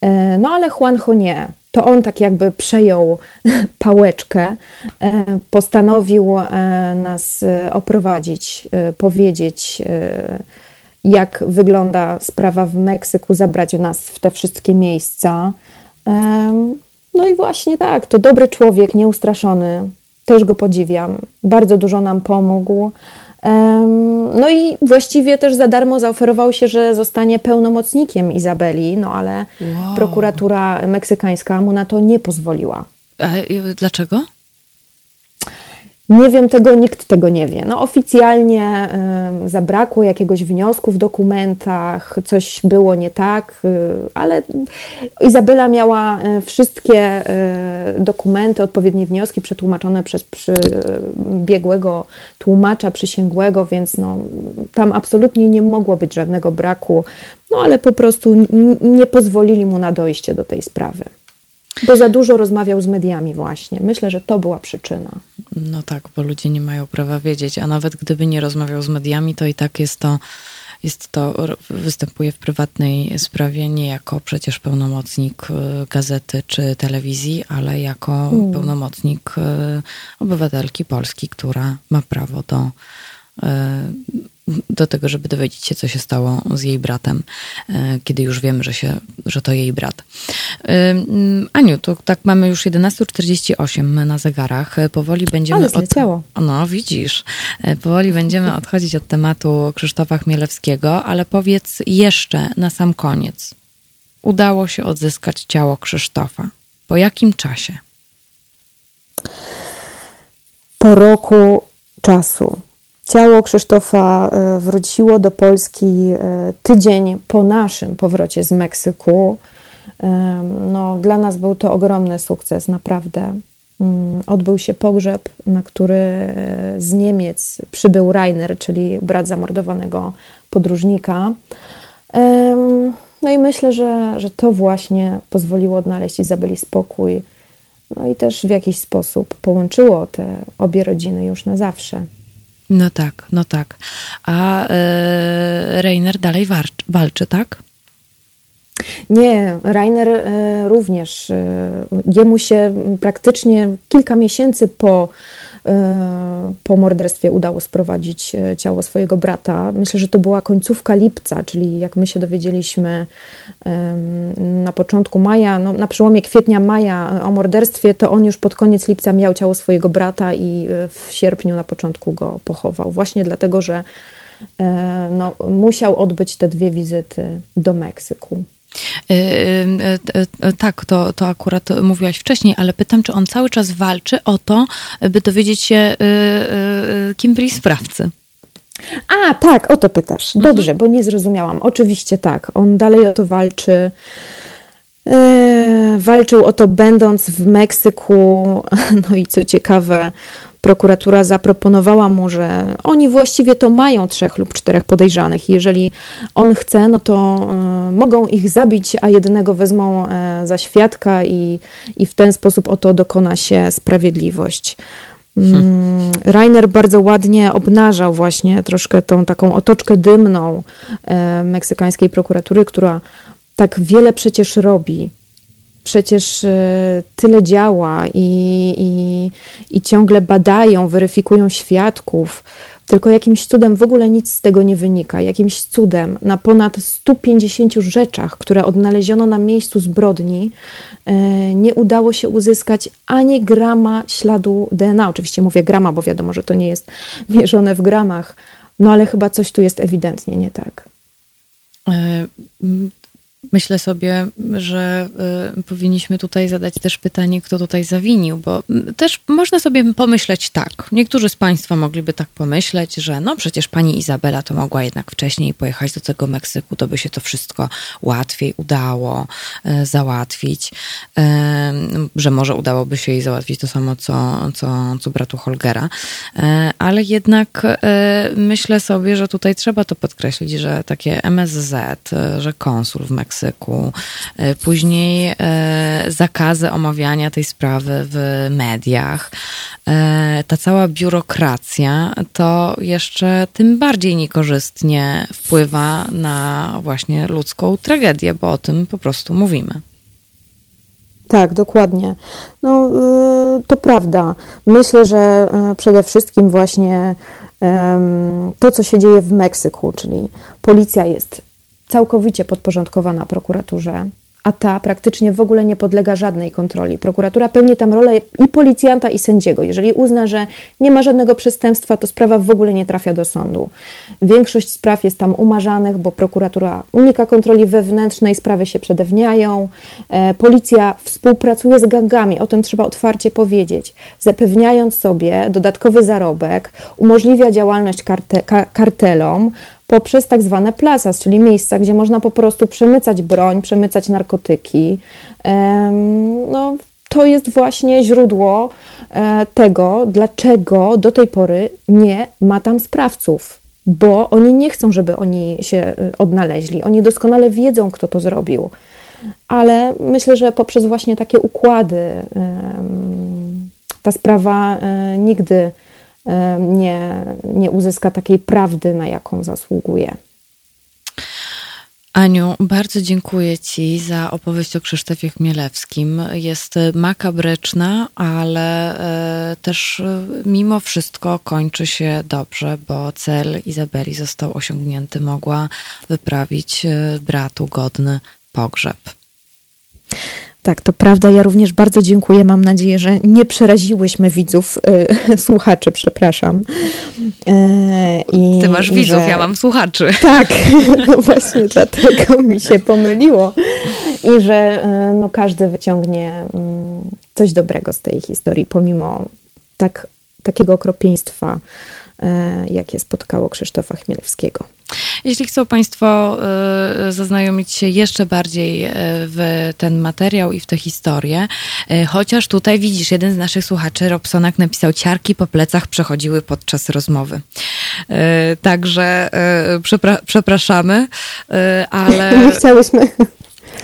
E, no ale Juanjo nie. To on tak jakby przejął pałeczkę, e, postanowił e, nas e, oprowadzić, powiedzieć, jak wygląda sprawa w Meksyku, zabrać nas w te wszystkie miejsca. No i właśnie tak, to dobry człowiek, nieustraszony. Też go podziwiam. Bardzo dużo nam pomógł. No i właściwie też za darmo zaoferował się, że zostanie pełnomocnikiem Izabeli, no ale wow. prokuratura meksykańska mu na to nie pozwoliła. A dlaczego? Nie wiem tego, nikt tego nie wie. No, oficjalnie y, zabrakło jakiegoś wniosku w dokumentach, coś było nie tak, y, ale Izabela miała y, wszystkie y, dokumenty, odpowiednie wnioski przetłumaczone przez przy, biegłego tłumacza przysięgłego, więc no, tam absolutnie nie mogło być żadnego braku, no ale po prostu nie pozwolili mu na dojście do tej sprawy. Bo za dużo rozmawiał z mediami właśnie. Myślę, że to była przyczyna. No tak, bo ludzie nie mają prawa wiedzieć, a nawet gdyby nie rozmawiał z mediami, to i tak jest to, jest to występuje w prywatnej sprawie nie jako przecież pełnomocnik y, gazety czy telewizji, ale jako hmm. pełnomocnik y, obywatelki Polski, która ma prawo do y, do tego, żeby dowiedzieć się, co się stało z jej bratem, e, kiedy już wiemy, że, się, że to jej brat. E, Aniu, to tak mamy już 11.48 na zegarach. E, powoli będziemy... Ale zleciało. Od... No, widzisz. Powoli będziemy odchodzić od tematu Krzysztofa Chmielewskiego, ale powiedz jeszcze na sam koniec. Udało się odzyskać ciało Krzysztofa. Po jakim czasie? Po roku czasu. Ciało Krzysztofa e, wróciło do Polski e, tydzień po naszym powrocie z Meksyku. E, no, dla nas był to ogromny sukces, naprawdę. Mm, odbył się pogrzeb, na który z Niemiec przybył Rainer, czyli brat zamordowanego podróżnika. No i myślę, że, że to właśnie pozwoliło odnaleźć Izabeli spokój. No i też w jakiś sposób połączyło te obie rodziny już na zawsze. No tak, no tak. A e, Rainer dalej walczy, tak? Nie, Rainer e, również. E, jemu się praktycznie kilka miesięcy po po morderstwie udało sprowadzić e, ciało swojego brata. Myślę, że to była końcówka lipca, czyli jak my się dowiedzieliśmy na początku maja, no, na przełomie kwietnia, maja o morderstwie, to on już pod koniec lipca miał ciało swojego brata i e, w sierpniu na początku go pochował. Właśnie dlatego, że no, musiał odbyć te dwie wizyty do Meksyku. Y, y, y, tak, to, to akurat mówiłaś wcześniej, ale pytam, czy on cały czas walczy o to, by dowiedzieć się, kim byli sprawcy. A, tak, o to pytasz. Mhm. Dobrze, bo nie zrozumiałam. Oczywiście tak, on dalej o to walczy. walczył o to, będąc w Meksyku. No i co ciekawe, prokuratura zaproponowała mu, że oni właściwie to mają trzech lub czterech podejrzanych. Jeżeli on chce, no to y, mogą ich zabić, a jednego wezmą y, za świadka i, i w ten sposób oto dokona się sprawiedliwość. Hmm. Rainer bardzo ładnie obnażał właśnie troszkę tą taką otoczkę dymną y, meksykańskiej prokuratury, która tak wiele przecież robi przecież e, tyle działa i, i, i ciągle badają, weryfikują świadków, tylko jakimś cudem w ogóle nic z tego nie wynika. Jakimś cudem na ponad 150 rzeczach, które odnaleziono na miejscu zbrodni, e, nie udało się uzyskać ani grama śladu DNA. Oczywiście mówię grama, bo wiadomo, że to nie jest mierzone w gramach, no ale chyba coś tu jest ewidentnie nie tak. Myślę sobie, że y, powinniśmy tutaj zadać też pytanie, kto tutaj zawinił, bo y, też można sobie pomyśleć tak. Niektórzy z Państwa mogliby tak pomyśleć, że no przecież pani Izabela to mogła jednak wcześniej pojechać do tego Meksyku, to by się to wszystko łatwiej udało y, załatwić, y, że może udałoby się jej załatwić to samo, co, co, co bratu Holgera. Y, ale jednak y, myślę sobie, że tutaj trzeba to podkreślić, że takie MSZ, że konsul w Meksyku, Meksyku, e, później e, zakazy omawiania tej sprawy w mediach. E, ta cała biurokracja to jeszcze tym bardziej niekorzystnie wpływa na właśnie ludzką tragedię, bo o tym po prostu mówimy. Tak, dokładnie. No, to prawda. Myślę, że przede wszystkim właśnie to, co się dzieje w Meksyku, czyli policja jest całkowicie podporządkowana prokuraturze, a ta praktycznie w ogóle nie podlega żadnej kontroli. Prokuratura pełni tam rolę i policjanta, i sędziego. Jeżeli uzna, że nie ma żadnego przestępstwa, to sprawa w ogóle nie trafia do sądu. Większość spraw jest tam umarzanych, bo prokuratura unika kontroli wewnętrznej, sprawy się przedewniają. E, policja współpracuje z gangami, o tym trzeba otwarcie powiedzieć, zapewniając sobie dodatkowy zarobek, umożliwia działalność karte, kartelom, poprzez tak zwane plazas, czyli miejsca, gdzie można po prostu przemycać broń, przemycać narkotyki. No, to jest właśnie źródło e, tego, dlaczego do tej pory nie ma tam sprawców, bo oni nie chcą, żeby oni się e, odnaleźli. Oni doskonale wiedzą, kto to zrobił. Ale myślę, że poprzez właśnie takie układy, ta sprawa nigdy nie, nie uzyska takiej prawdy, na jaką zasługuje. Aniu, bardzo dziękuję Ci za opowieść o Krzysztofie Chmielewskim. Jest makabryczna, ale e, też e, mimo wszystko kończy się dobrze, bo cel Izabeli został osiągnięty. Mogła wyprawić e, bratu godny pogrzeb. Tak, to prawda. Ja również bardzo dziękuję. Mam nadzieję, że nie przeraziłyśmy widzów, y, słuchaczy, przepraszam. E, I, Ty masz widzów, że... ja mam słuchaczy. Tak, no właśnie dlatego mi się pomyliło. I że y, no, każdy wyciągnie mm, coś dobrego z tej historii, pomimo tak, takiego okropieństwa, e, jakie spotkało Krzysztofa Chmielewskiego. Jeśli chcą Państwo e, zaznajomić się jeszcze bardziej e, w ten materiał i w tę historię, e, chociaż tutaj widzisz, jeden z naszych słuchaczy, Robsonak, napisał, ciarki po plecach przechodziły podczas rozmowy. Także przepra przepraszamy, ale... Nie chciałyśmy.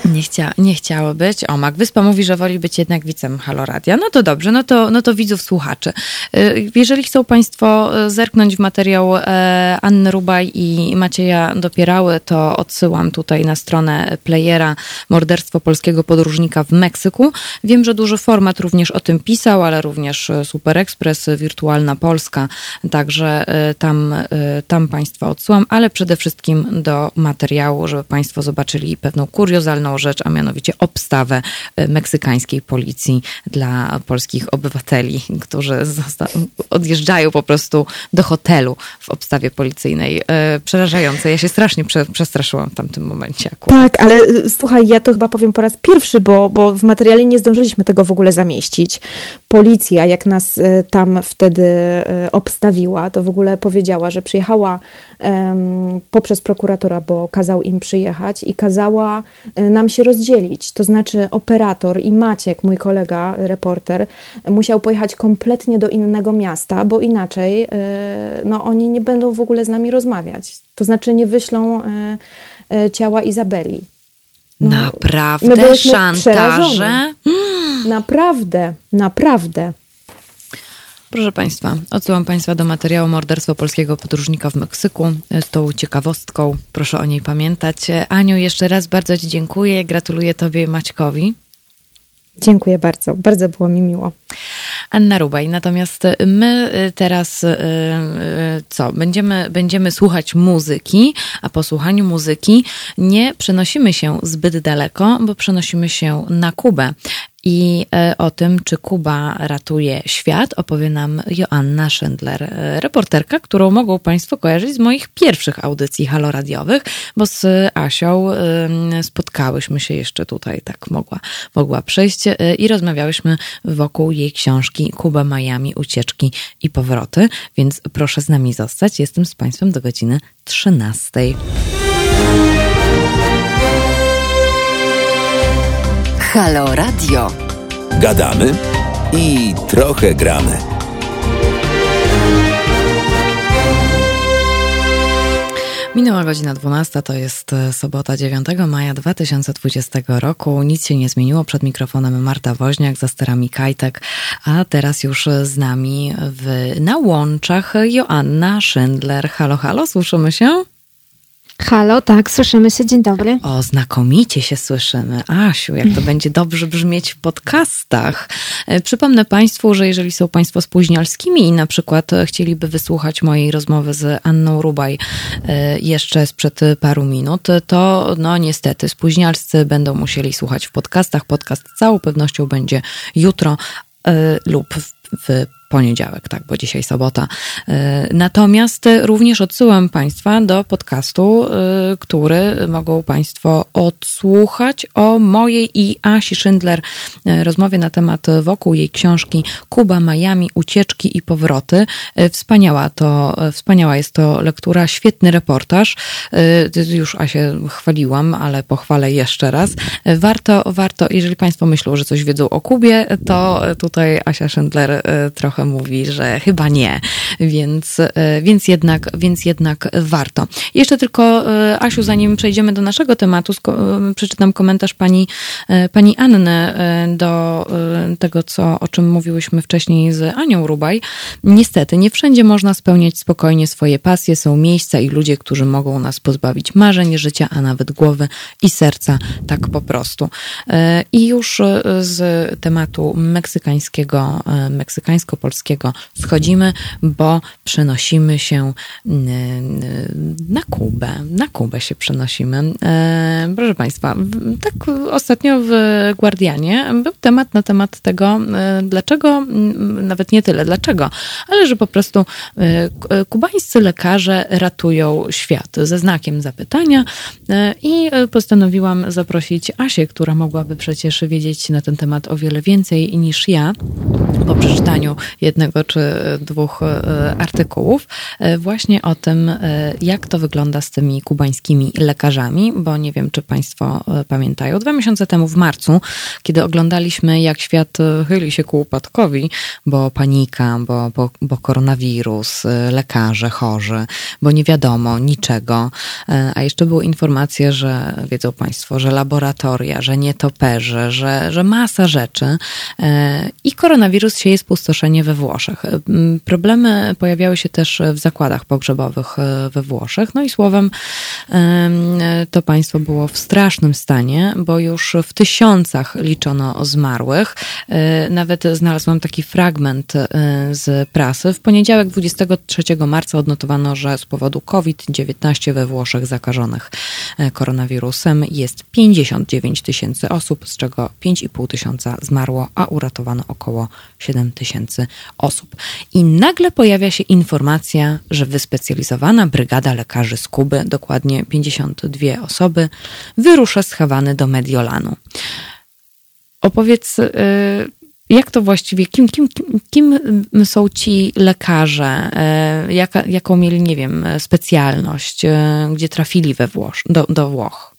Nie, chcia, nie chciało być. O, Mac Wyspa mówi, że woli być jednak wicem Haloradia. No to dobrze, no to, no to widzów słuchaczy. Y, jeżeli chcą Państwo y, zerknąć w materiał e, Anny Rubaj i Macieja Dopierały, to odsyłam tutaj na stronę playera Morderstwo polskiego podróżnika w Meksyku. Wiem, że duży format również o tym pisał, ale również Super Express, Wirtualna Polska. Także y, tam, tam Państwa odsyłam, ale przede wszystkim do materiału, żeby Państwo zobaczyli pewną kuriozalną rzecz, a mianowicie obstawę e, meksykańskiej policji dla polskich obywateli, którzy odjeżdżają po prostu do hotelu w obstawie policyjnej. E, przerażające. Ja się strasznie prze przestraszyłam w tamtym momencie. Akurat. Tak, ale e, słuchaj, ja to chyba powiem po raz pierwszy, bo, bo w materiale nie zdążyliśmy tego w ogóle zamieścić. Policja, jak nas tam wtedy obstawiła, to w ogóle powiedziała, że przyjechała um, poprzez prokuratora, bo kazał im przyjechać i kazała nam nam się rozdzielić. To znaczy, operator i Maciek, mój kolega, reporter, musiał pojechać kompletnie do innego miasta, bo inaczej e, no, oni nie będą w ogóle z nami rozmawiać. To znaczy, nie wyślą e, e, ciała Izabeli. No, naprawdę? Szantaże? Naprawdę, naprawdę. Proszę Państwa, odsyłam Państwa do materiału Morderstwo polskiego podróżnika w Meksyku z tą ciekawostką. Proszę o niej pamiętać. Aniu, jeszcze raz bardzo Ci dziękuję. Gratuluję Tobie i Maćkowi. Dziękuję bardzo. Bardzo było mi miło. Anna Rubaj. Natomiast my teraz co? Będziemy, będziemy słuchać muzyki, a po słuchaniu muzyki nie przenosimy się zbyt daleko, bo przenosimy się na Kubę. I e, o tym, czy Kuba ratuje świat, opowie nam Joanna Schindler, e, reporterka, którą mogą Państwo kojarzyć z moich pierwszych audycji haloradiowych, bo z Asią spotkałyśmy się jeszcze tutaj, tak mogła, mogła przejść e, i rozmawiałyśmy wokół jej książki Kuba Miami, ucieczki i powroty, więc proszę z nami zostać. Jestem z Państwem do godziny 13. Halo Radio. Gadamy i trochę gramy. Minęła godzina 12, to jest e, sobota 9 maja 2020 roku. Nic się nie zmieniło. Przed mikrofonem Marta Woźniak, za sterami Kajtek, a teraz już z nami w, na łączach Joanna Schindler. Halo, halo, słyszymy się? Halo, tak, słyszymy się, dzień dobry. O, znakomicie się słyszymy. Asiu, jak to będzie dobrze brzmieć w podcastach. E, przypomnę Państwu, że jeżeli są Państwo spóźnialskimi i na przykład chcieliby wysłuchać mojej rozmowy z Anną Rubaj e, jeszcze sprzed paru minut, to no niestety spóźnialscy będą musieli słuchać w podcastach. Podcast z całą pewnością będzie jutro e, lub w poniedziałek, tak, bo dzisiaj sobota. E, natomiast również odsyłam Państwa do podcastu, e, który mogą Państwo odsłuchać o mojej i Asi Schindler e, rozmowie na temat wokół jej książki Kuba, Miami, ucieczki i powroty. Wspaniała to, wspaniała jest to lektura, świetny reportaż. Już Asię chwaliłam, ale pochwalę jeszcze raz. Warto, warto, jeżeli Państwo myślą, że coś wiedzą o Kubie, to tutaj Asia Schindler trochę mówi, że chyba nie, więc, więc, jednak, więc jednak warto. Jeszcze tylko, Asiu, zanim przejdziemy do naszego tematu, przeczytam komentarz pani, pani Anny do tego, co, o czym mówiłyśmy wcześniej z Anią Rubaj. Niestety, nie wszędzie można spełniać spokojnie swoje pasje. Są miejsca i ludzie, którzy mogą nas pozbawić marzeń, życia, a nawet głowy i serca, tak po prostu. E, I już e, z tematu meksykańskiego, e, meksykańsko-polskiego schodzimy, bo przenosimy się na Kubę. Na Kubę się przenosimy. Proszę Państwa, tak ostatnio w Guardianie był temat na temat tego, dlaczego, nawet nie tyle dlaczego, ale że po prostu kubańscy lekarze ratują świat ze znakiem zapytania i postanowiłam zaprosić Asię, która mogłaby przecież wiedzieć na ten temat o wiele więcej niż ja po przeczytaniu jednego czy dwóch e, artykułów, e, właśnie o tym, e, jak to wygląda z tymi kubańskimi lekarzami, bo nie wiem, czy Państwo pamiętają. Dwa miesiące temu w marcu, kiedy oglądaliśmy, jak świat chyli się ku upadkowi, bo panika, bo, bo, bo koronawirus, lekarze chorzy, bo nie wiadomo niczego, a jeszcze były informacje, że wiedzą Państwo, że laboratoria, że nietoperze, że, że masa rzeczy i koronawirus sieje spustoszenie we Włoszech. Problemy pojawiały się też w zakładach pogrzebowych e, we Włoszech. No i słowem, to państwo było w strasznym stanie, bo już w tysiącach liczono zmarłych. E, nawet znalazłam taki fragment e, z prasy. W poniedziałek 23 marca odnotowano, że z powodu COVID-19 we Włoszech zakażonych koronawirusem jest 59 tysięcy osób, z czego 5,5 tysiąca zmarło, a uratowano około 7 tysięcy osób. I nagle pojawia się informacja, że wyspecjalizowana brygada lekarzy z Kuby, dokładnie 52 osoby, wyrusza z Hawany do Mediolanu. Opowiedz, y, jak to właściwie, kim, kim, kim są ci lekarze, y, jaka, jaką mieli, nie wiem, specjalność, y, gdzie trafili we Włosz, do, do Włoch?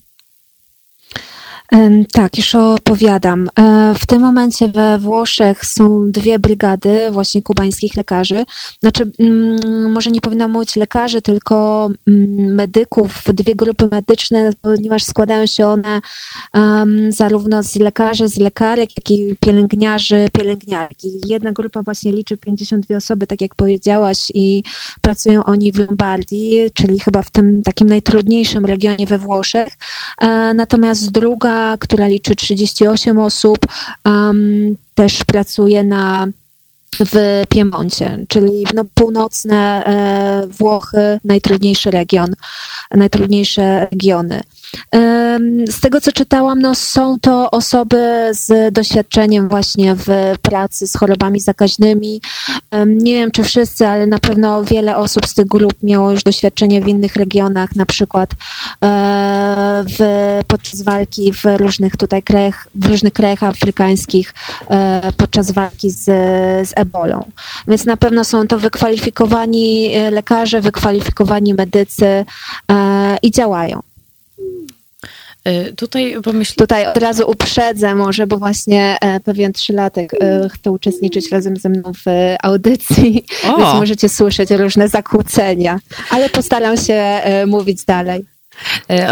Tak, już opowiadam. E, w tym momencie we Włoszech są dwie brygady właśnie kubańskich lekarzy. Znaczy, mm, może nie powinno mówić lekarzy, tylko mm, medyków, dwie grupy medyczne, ponieważ składają się one zarówno z lekarzy, z lekarek, jak i pielęgniarzy, pielęgniarki. Jedna grupa właśnie liczy 52 osoby, tak jak powiedziałaś, i pracują oni w Lombardii, czyli chyba w tym takim najtrudniejszym regionie we Włoszech. E, natomiast druga która liczy 38 osób, um, też pracuje na w Piemoncie, czyli no, północne e, Włochy, najtrudniejszy region, najtrudniejsze regiony. Z tego, co czytałam, no, są to osoby z doświadczeniem właśnie w pracy z chorobami zakaźnymi. Nie wiem, czy wszyscy, ale na pewno wiele osób z tych grup miało już doświadczenie w innych regionach, na przykład e, w, podczas walki w różnych tutaj krajach, w różnych krajach afrykańskich, e, podczas walki z, z ebolą. Więc na pewno są to wykwalifikowani e, lekarze, wykwalifikowani medycy i działają. Y, tutaj pomyśl... Tutaj od razu uprzedzę może, bo właśnie e, pewien trzylatek e, chce uczestniczyć razem ze mną w audycji, o. więc możecie słyszeć różne zakłócenia, ale postaram się e, mówić dalej.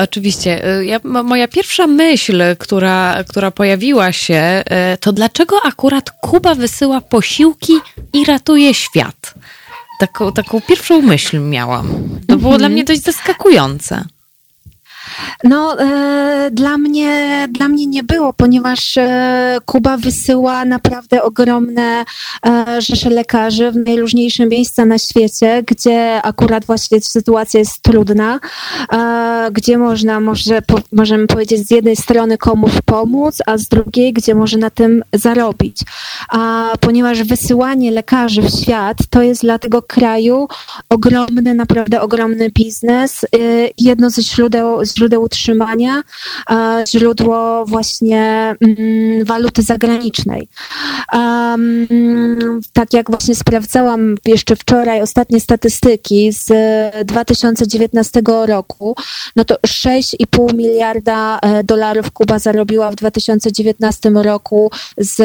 Oczywiście. Ja, moja pierwsza myśl, która, która pojawiła się, to dlaczego akurat Kuba wysyła posiłki i ratuje świat? Taką, taką pierwszą myśl miałam. To było dla mhm. mnie dość zaskakujące. No, e, dla, mnie, dla mnie nie było, ponieważ e, Kuba wysyła naprawdę ogromne e, rzesze lekarzy w najróżniejsze miejsca na świecie, gdzie akurat właśnie sytuacja jest trudna, e, gdzie można, może, po, możemy powiedzieć, z jednej strony komuś pomóc, a z drugiej, gdzie może na tym zarobić. A ponieważ wysyłanie lekarzy w świat to jest dla tego kraju ogromny, naprawdę ogromny biznes. E, jedno ze źródeł, źródeł źródeł utrzymania, źródło właśnie mm, waluty zagranicznej. Tak jak właśnie sprawdzałam jeszcze wczoraj ostatnie statystyki z 2019 roku, no to 6,5 miliarda e, dolarów Kuba zarobiła w 2019 roku z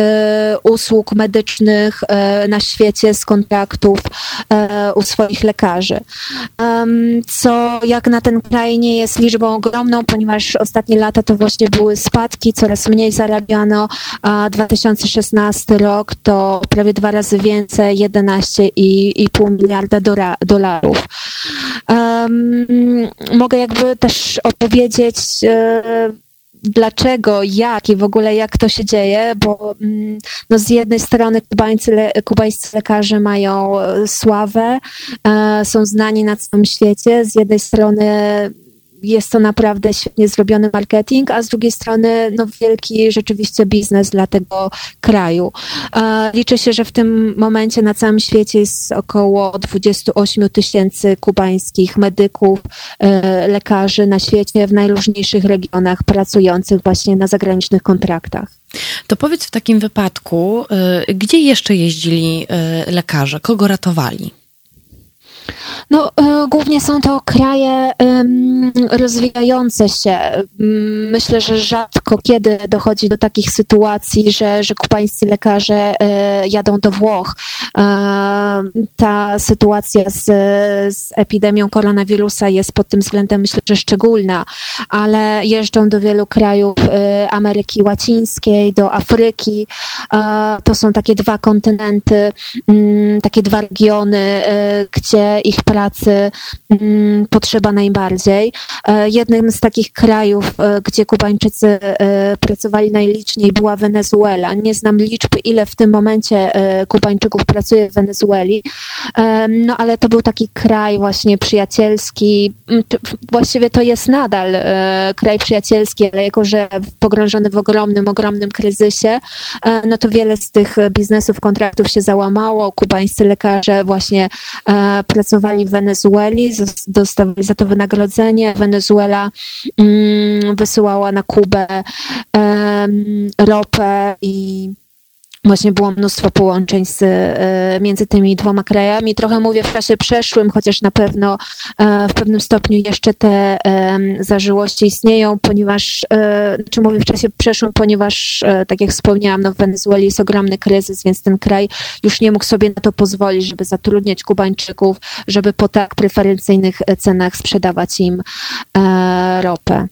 usług medycznych e, na świecie, z kontraktów e, u swoich lekarzy. Co jak na ten kraj nie jest liczbą ogromną, ponieważ ostatnie lata to właśnie były spadki, coraz mniej zarabiano, a 2016 rok to prawie dwa razy więcej, 11,5 miliarda dolarów. Um, mogę jakby też opowiedzieć e, dlaczego, jak i w ogóle jak to się dzieje, bo mm, no z jednej strony kubańcy, kubańscy lekarze mają e, sławę, e, są znani na całym świecie, z jednej strony jest to naprawdę świetnie zrobiony marketing, a z drugiej strony no, wielki rzeczywiście biznes dla tego kraju. Liczy się, że w tym momencie na całym świecie jest około 28 tysięcy kubańskich medyków, e, lekarzy na świecie w najróżniejszych regionach pracujących właśnie na zagranicznych kontraktach. To powiedz w takim wypadku, e, gdzie jeszcze jeździli e, lekarze? Kogo ratowali? No, e, głównie są to kraje rozwijające się. Myślę, że rzadko kiedy dochodzi do takich sytuacji, że, że kubańscy lekarze e, jadą do Włoch. E, ta sytuacja z, z epidemią koronawirusa jest pod tym względem, myślę, że szczególna, ale jeżdżą do wielu krajów Ameryki Łacińskiej, do Afryki. To są takie dwa kontynenty, takie dwa regiony, gdzie ich pracy mm, potrzeba najbardziej. E, jednym z takich krajów, e, gdzie Kubańczycy e, pracowali najliczniej była Wenezuela. Nie znam liczb, ile w tym momencie Kubańczyków pracuje w Wenezueli, no ale to był taki kraj właśnie przyjacielski. Mm, właściwie to jest nadal kraj przyjacielski, ale jako, że pogrążony w ogromnym, ogromnym kryzysie, no to wiele z tych biznesów, kontraktów się załamało. Kubańscy lekarze właśnie pracowali w Wenezueli, dostawali za to wynagrodzenie. Wenezuela mm, wysyłała na Kubę ropę i Właśnie było mnóstwo połączeń z, e, między tymi dwoma krajami. Trochę mówię w czasie przeszłym, chociaż na pewno e, w pewnym stopniu jeszcze te zażyłości istnieją, ponieważ, e, czy znaczy mówię w czasie przeszłym, ponieważ, tak jak wspomniałam, no w Wenezueli jest ogromny kryzys, więc ten kraj już nie mógł sobie na to pozwolić, żeby zatrudniać Kubańczyków, żeby po tak preferencyjnych cenach sprzedawać im ropę.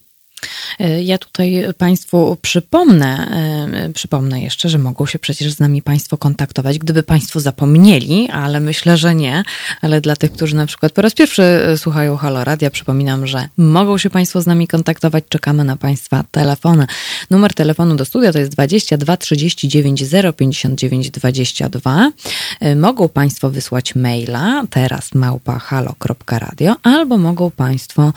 E, ja tutaj Państwu przypomnę, e, przypomnę jeszcze, że mogą się przecież z nami Państwo kontaktować, gdyby Państwo zapomnieli, ale myślę, że nie. Ale dla tych, którzy na przykład po raz pierwszy e, słuchają Halo Radia, przypominam, że mogą się Państwo z nami kontaktować. Czekamy na Państwa telefony. Numer telefonu do studia to jest 22 39 059 22. Mogą Państwo wysłać maila teraz małpa halo.radio albo mogą Państwo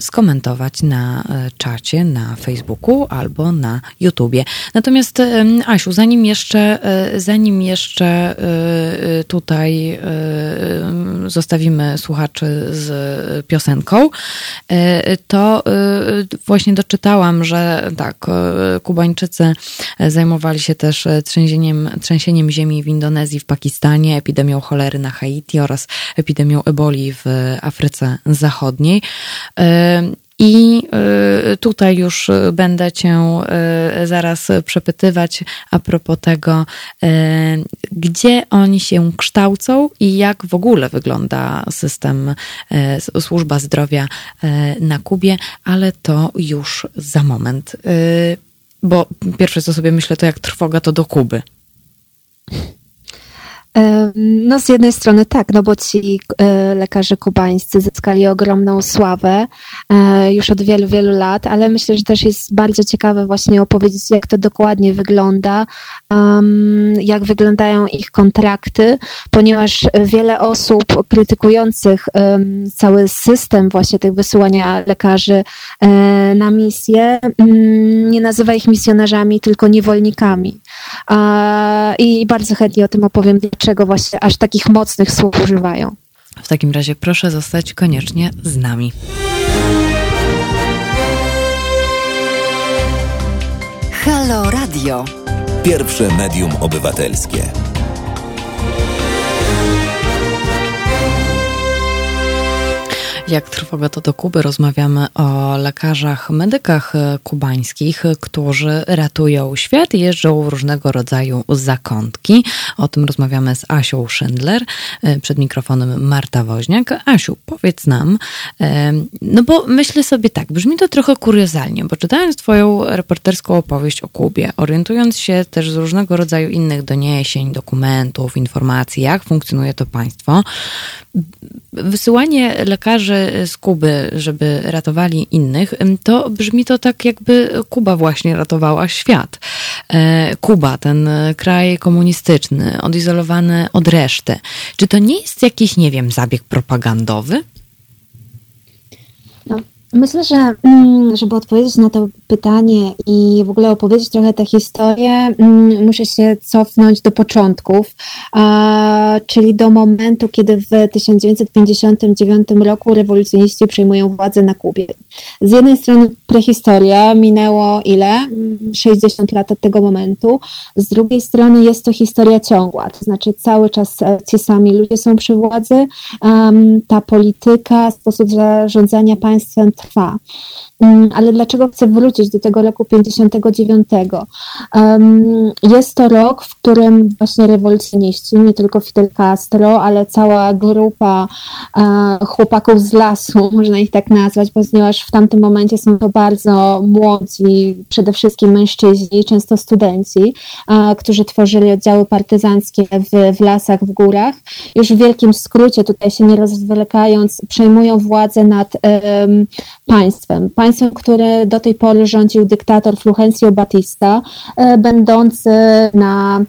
skomentować na czacie na Facebooku albo na YouTubie. Natomiast Asiu, zanim jeszcze, e, zanim jeszcze e, e, tutaj zostawimy słuchaczy z piosenką, to właśnie doczytałam, że tak, Kubańczycy zajmowali się też trzęsieniem, trzęsieniem ziemi w Indonezji, w Pakistanie, epidemią cholery na Haiti oraz epidemią eboli w Afryce Zachodniej. I y, tutaj już będę Cię y, zaraz przepytywać a propos tego, y, gdzie oni się kształcą i jak w ogóle wygląda system, służba zdrowia na Kubie, ale to już za moment. Bo pierwsze co sobie myślę, to jak trwoga to do Kuby. No z jednej strony tak, no bo ci e, lekarze kubańscy zyskali ogromną sławę e, już od wielu, wielu lat, ale myślę, że też jest bardzo ciekawe właśnie opowiedzieć, jak to dokładnie wygląda, jak wyglądają ich kontrakty, ponieważ wiele osób krytykujących cały system właśnie tych wysyłania lekarzy e, na misję mm, nie nazywa ich misjonarzami, tylko niewolnikami. I bardzo chętnie o tym opowiem, dlaczego dlaczego właśnie aż takich mocnych słów używają. W takim razie proszę zostać koniecznie z nami. Halo Radio. Pierwsze medium obywatelskie. Jak trwoga to do Kuby, rozmawiamy o lekarzach, medykach kubańskich, którzy ratują świat i jeżdżą w różnego rodzaju zakątki. O tym rozmawiamy z Asią Schindler, przed mikrofonem Marta Woźniak. Asiu, powiedz nam, no bo myślę sobie tak, brzmi to trochę kuriozalnie, bo czytając twoją reporterską opowieść o Kubie, orientując się też z różnego rodzaju innych doniesień, dokumentów, informacji, jak funkcjonuje to państwo, wysyłanie lekarzy z Kuby, żeby ratowali innych, to brzmi to tak, jakby Kuba właśnie ratowała świat. E, Kuba, ten kraj komunistyczny, odizolowany od reszty. Czy to nie jest jakiś, nie wiem, zabieg propagandowy? No, myślę, że mm, żeby odpowiedzieć na to pytanie i w ogóle opowiedzieć trochę tę historię, mm, muszę się cofnąć do początków, czyli do momentu, kiedy w 1959 roku rewolucjoniści przejmują władzę na Kubie. Z jednej strony prehistoria, minęło ile? 60 lat od tego momentu. Z drugiej strony jest to historia ciągła, to znaczy cały czas e, ci sami ludzie są przy władzy, ta polityka, sposób zarządzania państwem trwa. Mm, ale dlaczego chcę wrócić do tego roku 59? Jest to rok, w którym właśnie rewolucjoniści, nie tylko Fidel Castro, ale cała grupa e, chłopaków z lasu, można ich tak nazwać, ponieważ w tamtym momencie są to bardzo młodzi, przede wszystkim mężczyźni, często studenci, e, którzy tworzyli oddziały partyzanckie w, w lasach, w górach. Już w wielkim skrócie, tutaj się nie rozwlekając, przejmują władzę nad um, państwem państwem, które do tej pory rządził dyktator Fulgencio Batista, e, będący na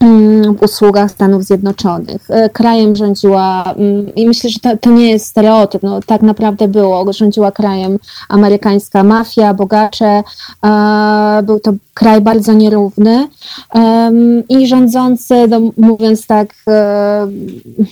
Mm, usługach Stanów Zjednoczonych. E, krajem rządziła, mm, i myślę, że to, to, nie jest stereotyp, no, tak naprawdę było, rządziła krajem amerykańska mafia, bogacze, był to kraj bardzo nierówny i rządzący, no, mówiąc tak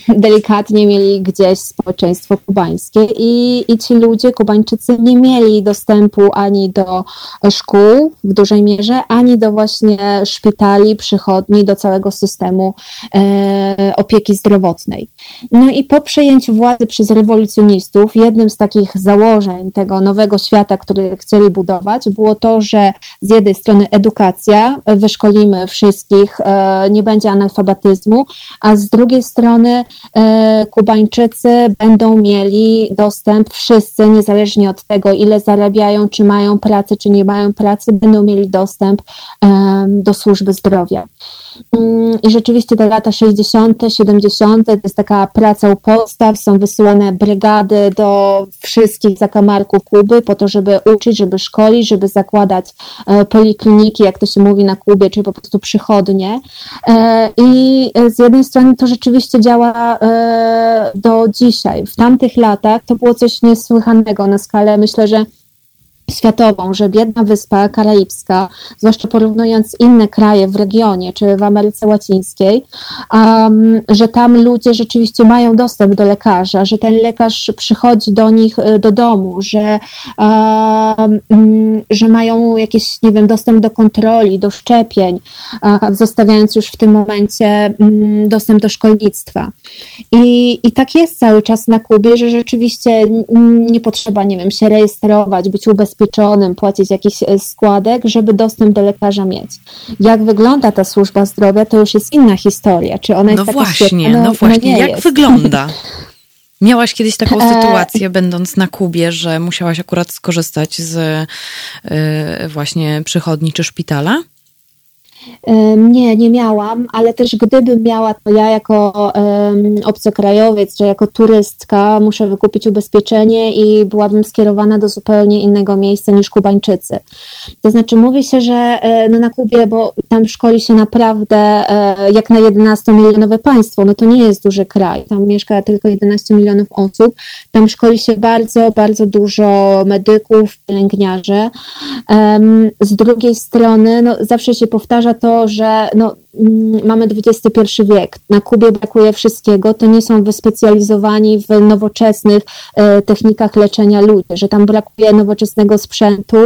delikatnie, mieli gdzieś społeczeństwo kubańskie i, i ci ludzie, Kubańczycy, nie mieli dostępu ani do szkół w dużej mierze, ani do właśnie szpitali, przychodni, do całego całego systemu e, opieki zdrowotnej. No i po przejęciu władzy przez rewolucjonistów, jednym z takich założeń tego nowego świata, który chcieli budować, było to, że z jednej strony edukacja, wyszkolimy wszystkich, e, nie będzie analfabetyzmu, a z drugiej strony e, Kubańczycy będą mieli dostęp, wszyscy, niezależnie od tego, ile zarabiają, czy mają pracę, czy nie mają pracy, będą mieli dostęp do służby zdrowia. Mm, I rzeczywiście te lata 60., 70. to jest taka praca u podstaw, są wysyłane brygady do wszystkich zakamarków Kuby po to, żeby uczyć, żeby szkolić, żeby zakładać e, polikliniki, jak to się mówi na Kubie, czyli po prostu przychodnie. E, I z jednej strony to rzeczywiście działa e, do dzisiaj. W tamtych latach to było coś niesłychanego na skalę, myślę, że światową, że biedna wyspa karaibska, zwłaszcza porównując inne kraje w regionie czy w Ameryce Łacińskiej, um, że tam ludzie rzeczywiście mają dostęp do lekarza, że ten lekarz przychodzi do nich e, do domu, że, um, że mają jakiś, nie wiem, dostęp do kontroli, do szczepień, um, zostawiając już w tym momencie um, dostęp do szkolnictwa. I, I tak jest cały czas na Kubie, że rzeczywiście nie potrzeba, nie wiem, się rejestrować, być ubezpieczonym, ubezpieczonym, płacić jakiś e, składek, żeby dostęp do lekarza mieć. Jak wygląda ta służba zdrowia, to już jest inna historia. Czy ona jest no taka właśnie, no, no właśnie, jak jest. wygląda? Miałaś kiedyś taką e, sytuację, będąc na Kubie, że musiałaś akurat skorzystać z y, właśnie przychodni czy szpitala? Nie, nie miałam, ale też gdybym miała, to ja jako um, obcokrajowiec, czy jako turystka muszę wykupić ubezpieczenie i byłabym skierowana do zupełnie innego miejsca niż Kubańczycy. To znaczy mówi się, że e, no na Kubie, bo tam szkoli się naprawdę e, jak na 11-milionowe państwo, no to nie jest duży kraj, tam mieszka tylko 11 milionów osób, tam szkoli się bardzo, bardzo dużo medyków, pielęgniarzy. Um, z drugiej strony, no zawsze się powtarza to, że no, mamy XXI wiek, na Kubie brakuje wszystkiego, to nie są wyspecjalizowani w nowoczesnych e, technikach leczenia ludzi, że tam brakuje nowoczesnego sprzętu,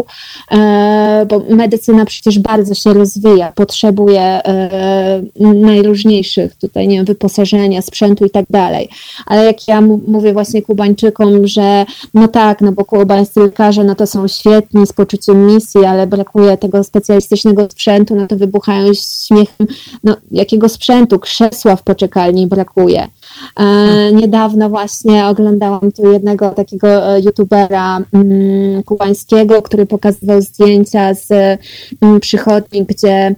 e, bo medycyna przecież bardzo się rozwija, potrzebuje e, najróżniejszych tutaj, nie wiem, wyposażenia, sprzętu i tak dalej. Ale jak ja mówię właśnie Kubańczykom, że no tak, no bo kubańscy lekarze, no to są świetni z poczuciem misji, ale brakuje tego specjalistycznego sprzętu, no to wybuchają śmiechem, no jakiego sprzętu, krzesła w poczekalni brakuje. E, niedawno właśnie oglądałam tu jednego takiego e, youtubera mm, kubańskiego, który pokazywał zdjęcia z mm, przychodni, gdzie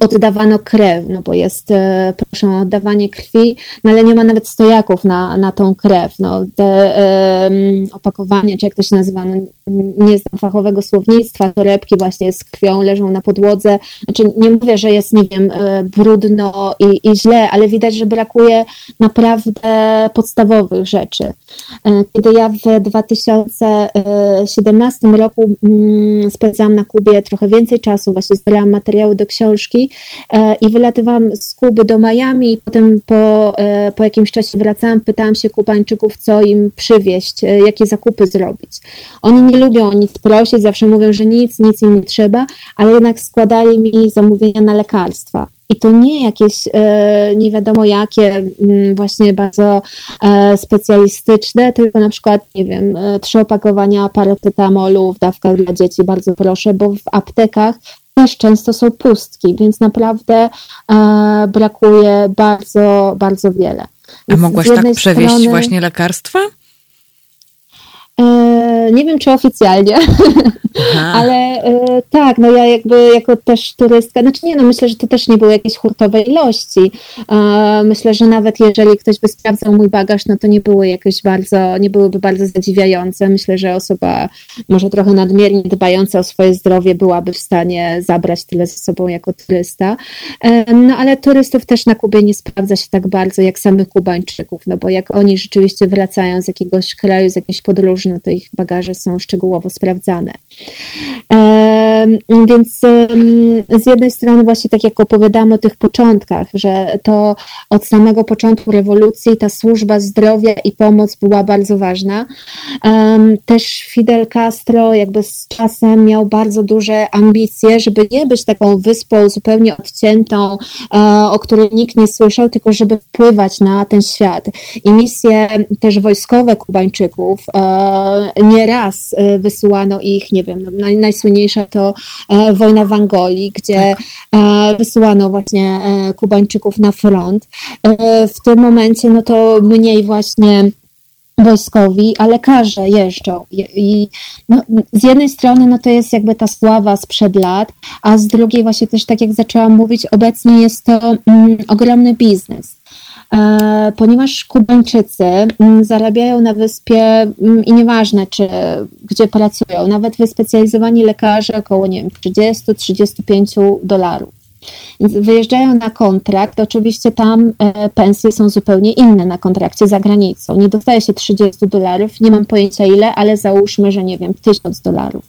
oddawano krew, no bo jest, e, proszę o oddawanie krwi, no ale nie ma nawet stojaków na, na tą krew. No, te um, opakowania, czy jak to się nazywa, no, nie znam fachowego słownictwa, torebki właśnie z krwią leżą na podłodze. Znaczy nie mówię, że jest, nie wiem, e, brudno i, i źle, ale widać, że brakuje naprawdę podstawowych rzeczy. E, kiedy ja w 2017 roku mm, spędzałam na Kubie trochę więcej czasu, właśnie zbierałam materiały do książki e, i wylatywałam z Kuby do Miami i potem po, po jakimś czasie wracałam, pytałam się Kubańczyków, co im przywieźć, jakie zakupy zrobić. Oni nie lubią nic prosić, zawsze mówią, że nic, nic im nie trzeba, ale jednak składali mi zamówienia na lekarstwa. I to nie jakieś e, nie wiadomo jakie, mm, właśnie bardzo e, specjalistyczne, tylko na przykład, nie wiem, e, trzy opakowania paracetamolu w dawkach dla dzieci, bardzo proszę, bo w aptekach też często są pustki, więc naprawdę brakuje bardzo, bardzo wiele. A mogłaś tak przewieźć strony... właśnie lekarstwa? Nie wiem, czy oficjalnie, ale e, tak, no ja jakby jako też turystka, znaczy nie, no myślę, że to też nie były jakieś hurtowe ilości. Myślę, że nawet jeżeli ktoś by sprawdzał mój bagaż, no to nie były jakieś bardzo, nie byłyby bardzo zadziwiające. Myślę, że osoba może trochę nadmiernie dbająca o swoje zdrowie byłaby w stanie zabrać tyle ze sobą jako turysta. E, no ale turystów też na Kubie nie sprawdza się tak bardzo jak samych Kubańczyków, no bo jak oni rzeczywiście wracają z jakiegoś kraju, z jakiejś podróży, no to ich bagaże są szczegółowo sprawdzane. Więc z jednej strony właśnie tak jak opowiadamy o tych początkach, że to od samego początku rewolucji ta służba zdrowia i pomoc była bardzo ważna. Też Fidel Castro jakby z czasem miał bardzo duże ambicje, żeby nie być taką wyspą zupełnie odciętą, e, o której nikt nie słyszał, tylko żeby wpływać na ten świat. I misje też wojskowe Kubańczyków e, nieraz e, wysyłano ich, nie wiem, no, najsłynniejsza to e, wojna w Angolii, gdzie tak. wysyłano właśnie e, Kubańczyków na front. W tym momencie no to mniej właśnie wojskowi, a lekarze jeżdżą. I, i no, z jednej strony no to jest jakby ta sława sprzed lat, a z drugiej właśnie też tak jak zaczęłam mówić, obecnie jest to mm, ogromny biznes. E, ponieważ Kubańczycy mm, zarabiają na wyspie mm, i nieważne, czy gdzie pracują, nawet wyspecjalizowani lekarze około nie wiem, 30-35 dolarów. Więc wyjeżdżają na kontrakt, oczywiście tam e, pensje są zupełnie inne na kontrakcie za granicą. Nie dostaje się 30 dolarów, nie mam pojęcia ile, ale załóżmy, że nie wiem, 1000 dolarów.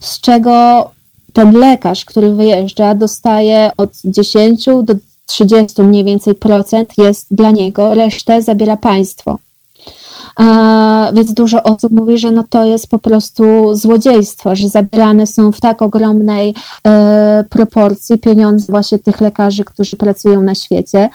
Z czego ten lekarz, który wyjeżdża, dostaje od 10 do 30 mniej więcej procent jest dla niego, resztę zabiera państwo. Więc dużo osób mówi, że no to jest po prostu złodziejstwo, że zabierane są w tak ogromnej e, proporcji pieniądze właśnie tych lekarzy, którzy pracują na świecie.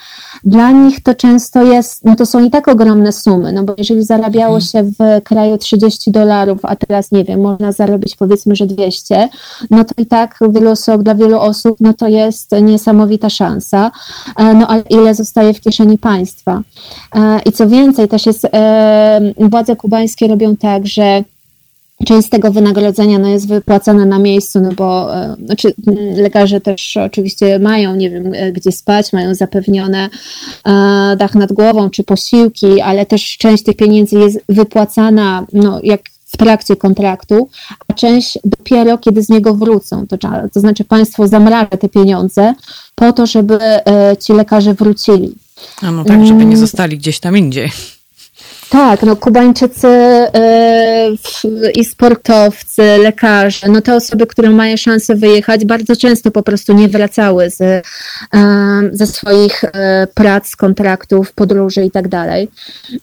Dla nich to często jest, no to są i tak ogromne sumy, no bo jeżeli zarabiało mhm. się w kraju 30 dolarów, a teraz nie wiem, można zarobić powiedzmy, że 200, no to i tak wielu osób, dla wielu osób, no to jest niesamowita szansa, e, no ale ile zostaje w kieszeni państwa. E, I co więcej, też jest władze kubańskie robią tak, że część tego wynagrodzenia no, jest wypłacana na miejscu, no bo e, znaczy, lekarze też oczywiście mają, nie wiem, e, gdzie spać, mają zapewnione e, dach nad głową czy posiłki, ale też część tych pieniędzy jest wypłacana, no, jak w trakcie kontraktu, a część dopiero kiedy z niego wrócą. To, to znaczy państwo zamraża te pieniądze po to, żeby ci lekarze wrócili. A no tak, żeby nie mm. zostali gdzieś tam indziej. Tak, no Kubańczycy yy, i sportowcy, lekarze, no te osoby, które mają szansę wyjechać, bardzo często po prostu nie wracały z, yy, ze swoich yy, prac, kontraktów, podróży i tak dalej.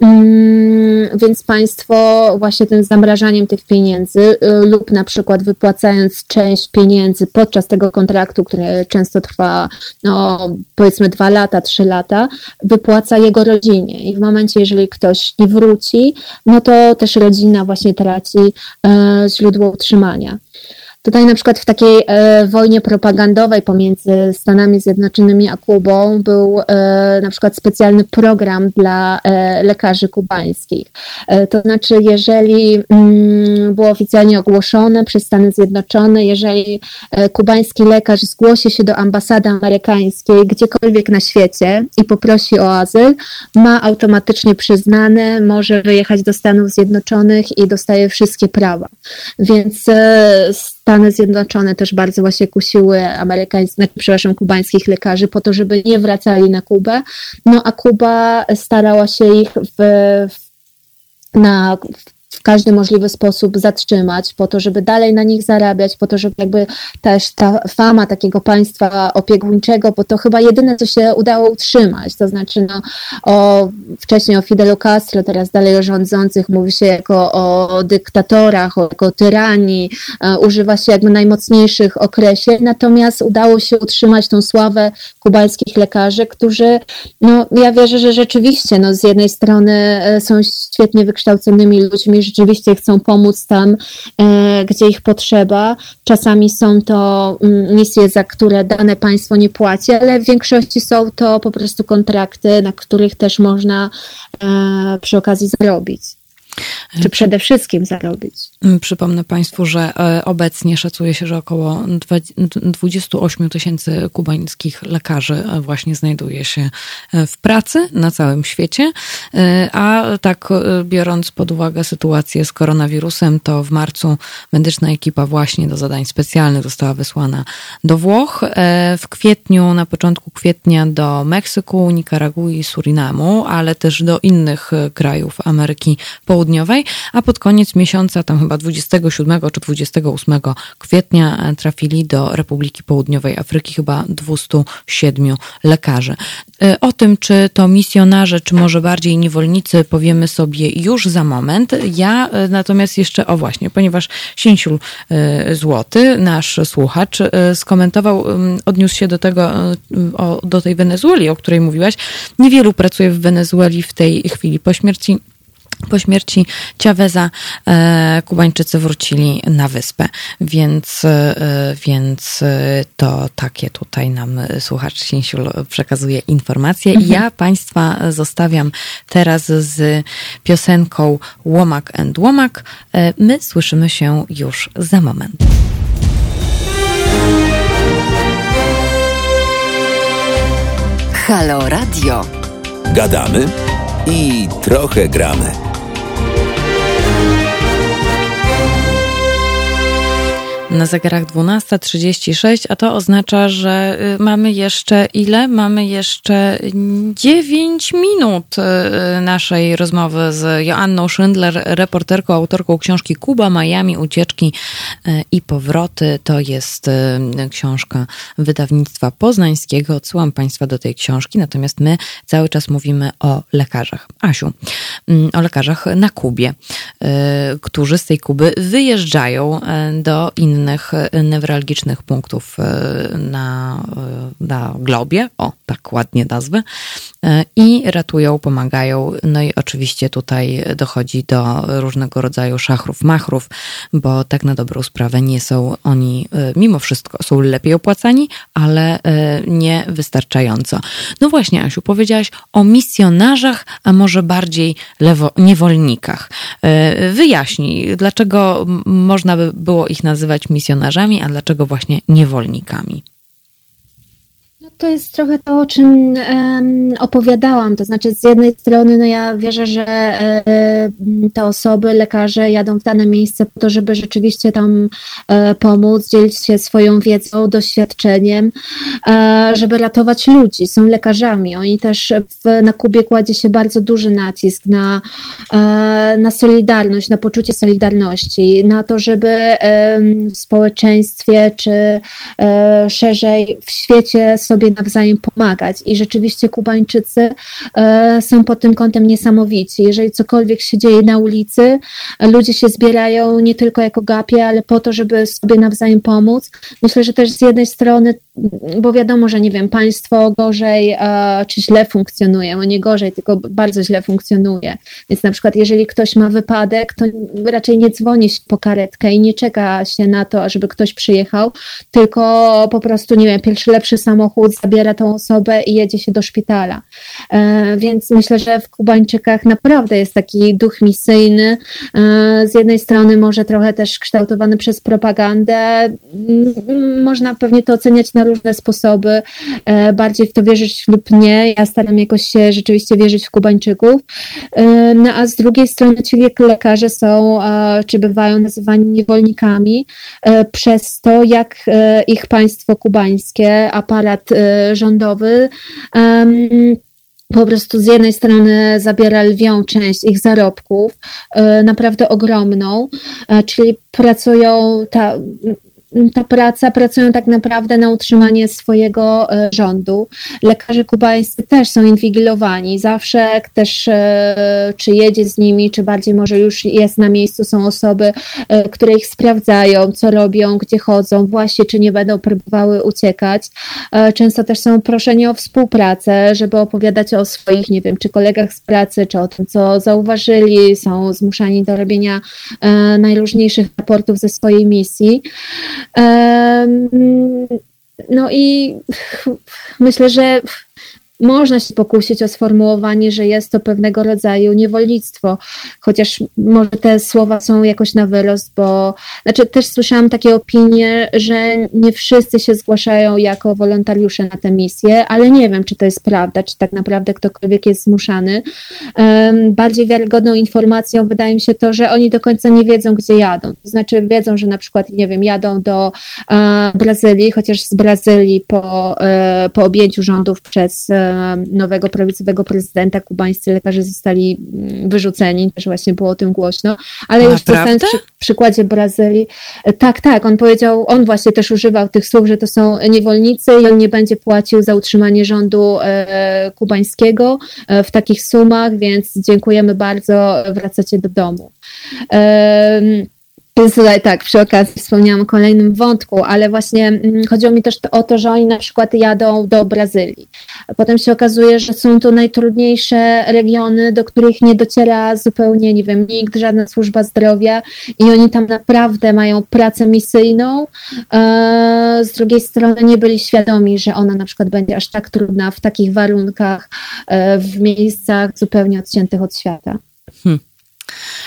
Mm, więc państwo właśnie tym zamrażaniem tych pieniędzy lub na przykład wypłacając część pieniędzy podczas tego kontraktu, który często trwa no, powiedzmy dwa lata, trzy lata, wypłaca jego rodzinie. I w momencie, jeżeli ktoś nie wróci, no to też rodzina właśnie traci e, źródło utrzymania. Tutaj na przykład w takiej e, wojnie propagandowej pomiędzy Stanami Zjednoczonymi a Kubą był e, na przykład specjalny program dla e, lekarzy kubańskich. E, to znaczy, jeżeli mm, było oficjalnie ogłoszone przez Stany Zjednoczone, jeżeli e, kubański lekarz zgłosi się do ambasady amerykańskiej gdziekolwiek na świecie i poprosi o azyl, ma automatycznie przyznane, może wyjechać do Stanów Zjednoczonych i dostaje wszystkie prawa. Więc e, Stany Zjednoczone też bardzo właśnie kusiły amerykańskich, przepraszam, kubańskich lekarzy po to, żeby nie wracali na Kubę. No a Kuba starała się ich w, w na, w każdy możliwy sposób zatrzymać, po to, żeby dalej na nich zarabiać, po to, żeby jakby też ta fama takiego państwa opiekuńczego, bo to chyba jedyne, co się udało utrzymać, to znaczy no, o, wcześniej o Fidelu Castro, teraz dalej o rządzących mówi się jako o dyktatorach, o, jako tyranii, e, używa się jakby najmocniejszych okresie, natomiast udało się utrzymać tą sławę kubańskich lekarzy, którzy, no ja wierzę, że rzeczywiście no, z jednej strony e, są świetnie wykształconymi ludźmi, rzeczywiście chcą pomóc tam, e, gdzie ich potrzeba. Czasami są to mm, misje, za które dane państwo nie płaci, ale w większości są to po prostu kontrakty, na których też można e, przy okazji zarobić czy przede wszystkim zarobić. Mm, przypomnę Państwu, że e, obecnie szacuje się, że około 28 tysięcy kubańskich lekarzy e, właśnie znajduje się e, w pracy na całym świecie, a tak biorąc pod uwagę sytuację z koronawirusem, to w marcu medyczna ekipa właśnie do zadań specjalnych została wysłana do Włoch, w kwietniu, na początku kwietnia do Meksyku, Nikaragui, Surinamu, ale też do innych krajów Ameryki Południowej a pod koniec miesiąca, tam chyba 27 czy 28 kwietnia trafili do Republiki Południowej Afryki chyba 207 lekarzy. E, o tym, czy to misjonarze, czy może bardziej niewolnicy, powiemy sobie już za moment. Ja e, natomiast jeszcze, o właśnie, ponieważ Sięsiul e, Złoty, nasz słuchacz, skomentował, odniósł się do tego, do tej Wenezueli, o której mówiłaś. Niewielu pracuje w Wenezueli w tej chwili po śmierci po śmierci Ciaweza e, Kubańczycy wrócili na wyspę, więc, e, więc e, to takie tutaj nam słuchacz Sięsiul przekazuje informacje. Mhm. Ja Państwa zostawiam teraz z piosenką Łomak and Łomak. My słyszymy się już za moment. Halo Radio. Gadamy i trochę gramy. Na zegarach 12.36, a to oznacza, że y, mamy jeszcze ile? Mamy jeszcze 9 minut y, naszej rozmowy z Joanną Schindler, reporterką, autorką książki Kuba, Miami, Ucieczki y, i Powroty. To jest książka wydawnictwa poznańskiego. Odsyłam Państwa do tej książki, natomiast my cały czas mówimy o lekarzach. Asiu, mm, o lekarzach na Kubie, którzy z tej Kuby wyjeżdżają do innych innych e, newralgicznych punktów e, na, e, na globie, o tak ładnie nazwę, i ratują, pomagają. No i oczywiście tutaj dochodzi do różnego rodzaju szachrów, machrów, bo tak na dobrą sprawę nie są oni, mimo wszystko, są lepiej opłacani, ale nie wystarczająco. No właśnie, Asiu, powiedziałaś o misjonarzach, a może bardziej lewo, niewolnikach. Wyjaśnij, dlaczego można by było ich nazywać misjonarzami, a dlaczego właśnie niewolnikami? To jest trochę to, o czym um, opowiadałam. To znaczy, z jednej strony, no ja wierzę, że e, te osoby, lekarze jadą w dane miejsce po to, żeby rzeczywiście tam e, pomóc, dzielić się swoją wiedzą, doświadczeniem, e, żeby ratować ludzi. Są lekarzami. Oni też w, na Kubie kładzie się bardzo duży nacisk na, e, na solidarność, na poczucie solidarności, na to, żeby w społeczeństwie czy e, szerzej w świecie sobie nawzajem pomagać. I rzeczywiście Kubańczycy e, są pod tym kątem niesamowici. Jeżeli cokolwiek się dzieje na ulicy, ludzie się zbierają nie tylko jako gapie, ale po to, żeby sobie nawzajem pomóc. Myślę, że też z jednej strony, bo wiadomo, że nie wiem, państwo gorzej e, czy źle funkcjonuje, no nie gorzej, tylko bardzo źle funkcjonuje. Więc na przykład, jeżeli ktoś ma wypadek, to raczej nie dzwoni się po karetkę i nie czeka się na to, ażeby ktoś przyjechał, tylko po prostu, nie wiem, pierwszy lepszy samochód zabiera tą osobę i jedzie się do szpitala. E, więc myślę, że w Kubańczykach naprawdę jest taki duch misyjny. E, z jednej strony może trochę też kształtowany przez propagandę. Można pewnie to oceniać na różne sposoby, e, bardziej w to wierzyć lub nie. Ja staram jakoś się rzeczywiście wierzyć w Kubańczyków. No a z drugiej strony ci lekarze są, czy bywają nazywani niewolnikami przez to, jak ich państwo kubańskie, aparat rządowy po prostu z jednej strony zabiera lwią część ich zarobków, e, naprawdę ogromną, e, czyli pracują, ta, ta praca, pracują tak naprawdę na utrzymanie swojego e, rządu. Lekarze kubańscy też są inwigilowani. Zawsze też, e, czy jedzie z nimi, czy bardziej może już jest na miejscu, są osoby, które ich sprawdzają, co robią, gdzie chodzą, właśnie czy nie będą próbowały uciekać. Często też są proszeni o współpracę, żeby opowiadać o swoich, nie wiem, czy kolegach z pracy, czy o tym, co zauważyli. Są zmuszani do robienia najróżniejszych raportów ze swojej misji. No i myślę, że można się pokusić o sformułowanie, że jest to pewnego rodzaju niewolnictwo, chociaż może te słowa są jakoś na wyrost, bo znaczy też słyszałam takie opinie, że nie wszyscy się zgłaszają jako wolontariusze na tę misję, ale nie wiem, czy to jest prawda, czy tak naprawdę ktokolwiek jest zmuszany. Bardziej wiarygodną informacją wydaje mi się to, że oni do końca nie wiedzą, gdzie jadą. To znaczy wiedzą, że na przykład, nie wiem, jadą do Brazylii, chociaż z Brazylii po, e, po objęciu rządów przez e, nowego prawicowego prezydenta kubańscy lekarze zostali mm, wyrzuceni, też właśnie było o tym głośno, ale już w przy, przykładzie Brazylii, e, tak, tak, on powiedział, on właśnie też używał tych słów, że to są niewolnicy i on nie będzie płacił za utrzymanie rządu e, kubańskiego e, w takich sumach, więc dziękujemy bardzo, wracacie do domu. Więc tak, przy okazji wspomniałam o kolejnym wątku, ale właśnie mm, chodziło mi też o to, że oni na przykład jadą do Brazylii. Potem się okazuje, że są to najtrudniejsze regiony, do których nie dociera zupełnie, nie wiem, nikt, żadna służba zdrowia i oni tam naprawdę mają pracę misyjną. E, z drugiej strony nie byli świadomi, że ona na przykład będzie aż tak trudna w takich warunkach, e, w miejscach zupełnie odciętych od świata.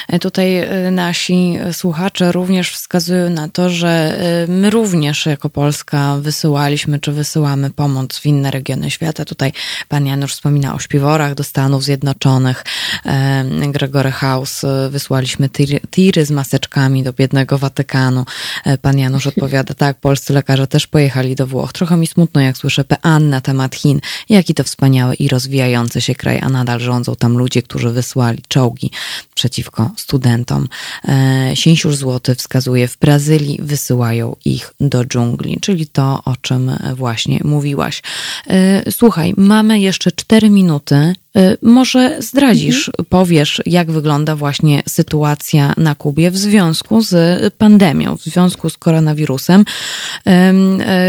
Hmm. Tutaj e, nasi słuchacze również wskazują na to, że e, my również jako Polska wysyłaliśmy czy wysyłamy pomoc w inne regiony świata. Tutaj pan Janusz wspomina o śpiworach do Stanów Zjednoczonych. E, Gregory House wysłaliśmy tiry z maseczkami do biednego Watykanu. Pan Janusz odpowiada, tak, polscy lekarze też pojechali do Włoch. Trochę mi smutno, jak słyszę pean na temat Chin. Jaki to wspaniały i rozwijający się kraj, a nadal rządzą tam ludzie, którzy wysłali czołgi przeciwko studentom. E, Sięsiur Złoty wskazuje, w Brazylii wysyłają ich do dżungli, czyli to, o czym właśnie mówiłaś. E, słuchaj, mamy jeszcze cztery minuty. E, może zdradzisz, mhm. powiesz, jak wygląda właśnie sytuacja na Kubie w związku z pandemią, w związku z koronawirusem.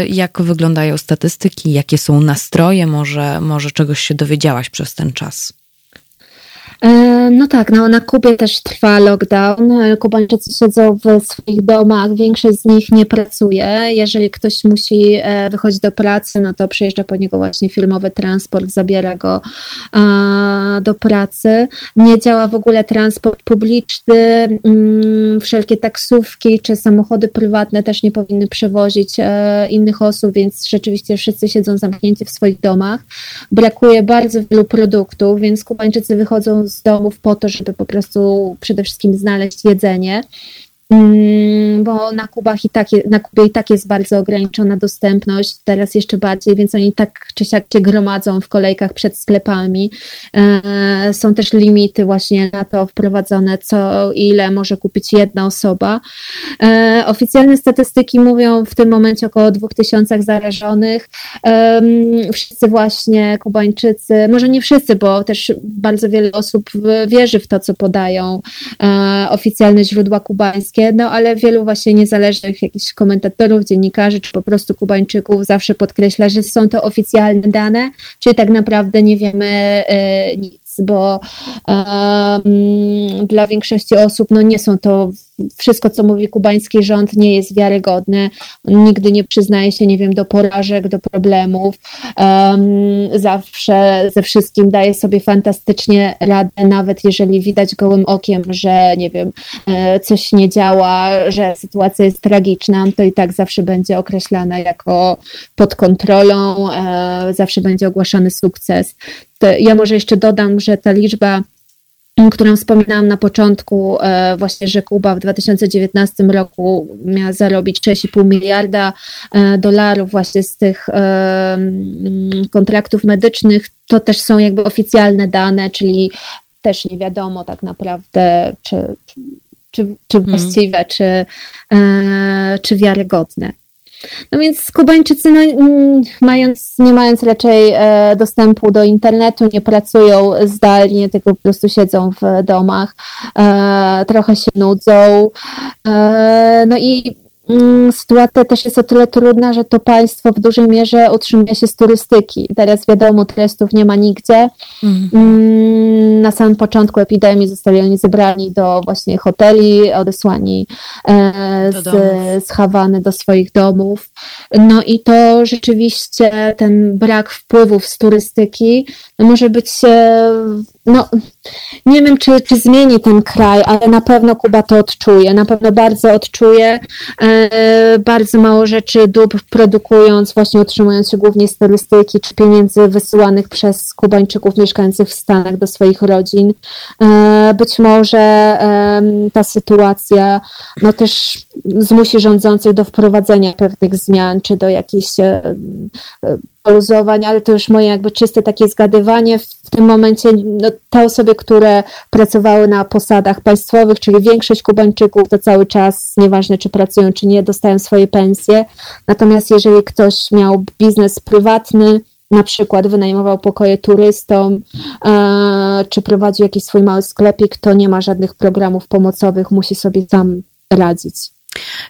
Jak wyglądają statystyki, jakie są nastroje, może, może czegoś się dowiedziałaś przez ten czas? No tak, no, na Kubie też trwa lockdown. Kubańczycy siedzą w swoich domach, większość z nich nie pracuje. Jeżeli ktoś musi wychodzić do pracy, no to przyjeżdża po niego właśnie firmowy transport, zabiera go do pracy. Nie działa w ogóle transport publiczny, mm, wszelkie taksówki czy samochody prywatne też nie powinny przewozić e, innych osób, więc rzeczywiście wszyscy siedzą zamknięci w swoich domach. Brakuje bardzo wielu produktów, więc Kubańczycy wychodzą z domów po to, żeby po prostu przede wszystkim znaleźć jedzenie. Mm, bo na, Kubach i tak, na Kubie i tak jest bardzo ograniczona dostępność, teraz jeszcze bardziej, więc oni tak czy siak się gromadzą w kolejkach przed sklepami. E, są też limity właśnie na to wprowadzone, co ile może kupić jedna osoba. E, oficjalne statystyki mówią w tym momencie około 2000 zarażonych. Wszyscy właśnie Kubańczycy, może nie wszyscy, bo też bardzo wiele osób wierzy w to, co podają e, oficjalne źródła kubańskie, no ale wielu właśnie niezależnych jakichś komentatorów, dziennikarzy czy po prostu Kubańczyków zawsze podkreśla, że są to oficjalne dane, czyli tak naprawdę nie wiemy e, nic bo dla większości osób no nie są to wszystko, co mówi kubański rząd, nie jest wiarygodne. nigdy nie przyznaje się, nie wiem, do porażek, do problemów. Um, zawsze ze wszystkim daje sobie fantastycznie radę, nawet jeżeli widać gołym okiem, że nie wiem, e, coś nie działa, że sytuacja jest tragiczna, to i tak zawsze będzie określana jako pod kontrolą, e, zawsze będzie ogłaszany sukces. To ja może jeszcze dodam, że ta liczba którą wspominałam na początku, e, właśnie, że Kuba w 2019 roku miała zarobić 6,5 miliarda e, dolarów właśnie z tych e, kontraktów medycznych, to też są jakby oficjalne dane, czyli też nie wiadomo tak naprawdę, czy, czy, czy mhm. właściwe, mm. czy, czy wiarygodne. No więc Kubańczycy, no, mm, mając, nie mając raczej e, dostępu do internetu, nie pracują zdalnie, tylko po prostu siedzą w domach, e, trochę się nudzą. E, no i sytuacja też jest o tyle trudna, że to państwo w dużej mierze utrzymuje się z turystyki. Teraz wiadomo, turystów nie ma nigdzie. Mhm. Na samym początku epidemii zostali oni zebrani do właśnie hoteli, odesłani e, z, z Hawany do swoich domów. No i to rzeczywiście ten brak wpływów z turystyki może być no, nie wiem, czy, czy zmieni ten kraj, ale na pewno Kuba to odczuje, na pewno bardzo odczuje, e, bardzo mało rzeczy dóbr produkując, właśnie utrzymując się głównie z turystyki, czy pieniędzy wysyłanych przez Kubańczyków mieszkających w Stanach do swoich rodzin. E, być może e, ta sytuacja no też zmusi rządzących do wprowadzenia pewnych zmian, czy do jakichś e, e, poluzowań, ale to już moje jakby czyste takie zgadywanie. W tym momencie no, te osoby, które pracowały na posadach państwowych, czyli większość Kubańczyków, to cały czas, nieważne czy pracują, czy nie, dostają swoje pensje. Natomiast jeżeli ktoś miał biznes prywatny, na przykład wynajmował pokoje turystom, e, czy prowadził jakiś swój mały sklepik, to nie ma żadnych programów pomocowych, musi sobie sam radzić.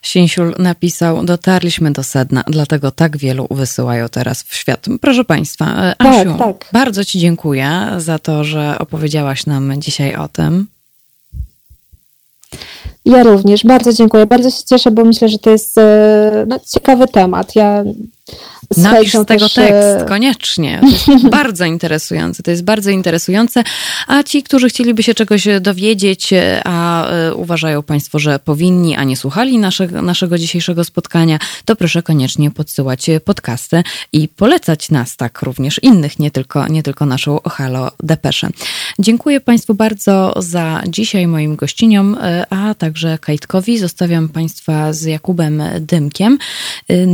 Sięsiul napisał, dotarliśmy do sedna, dlatego tak wielu wysyłają teraz w świat. Proszę Państwa, e, tak, Asiu, tak. bardzo Ci dziękuję za to, że opowiedziałaś nam dzisiaj o tym. Ja również, bardzo dziękuję. Bardzo się cieszę, bo myślę, że to jest e, no, ciekawy temat. Ja Napisz z tego też... tekst, koniecznie. Bardzo interesujące. To jest bardzo interesujące. A ci, którzy chcieliby się czegoś dowiedzieć, a e, uważają Państwo, że powinni, a nie słuchali naszego, naszego dzisiejszego spotkania, to proszę koniecznie podsyłać podcasty i polecać nas tak również innych, nie tylko, nie tylko naszą Halo Depeszę. Dziękuję Państwu bardzo za dzisiaj moim gościniom, e, a także Kajtkowi. Zostawiam Państwa z Jakubem Dymkiem. E,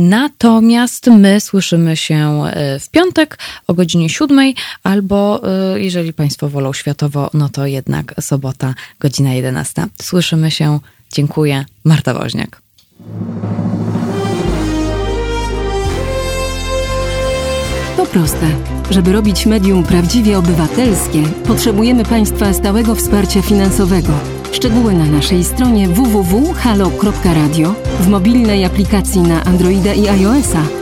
my słyszymy się e, w piątek o godzinie siódmej, albo e, jeżeli Państwo wolą światowo, no to jednak sobota, godzina 11. Słyszymy się. Dziękuję. Marta Woźniak. To proste. Żeby robić medium prawdziwie obywatelskie, potrzebujemy Państwa stałego wsparcia finansowego. Szczegóły na naszej stronie www.halo.radio, w mobilnej aplikacji na Androida i iOS-a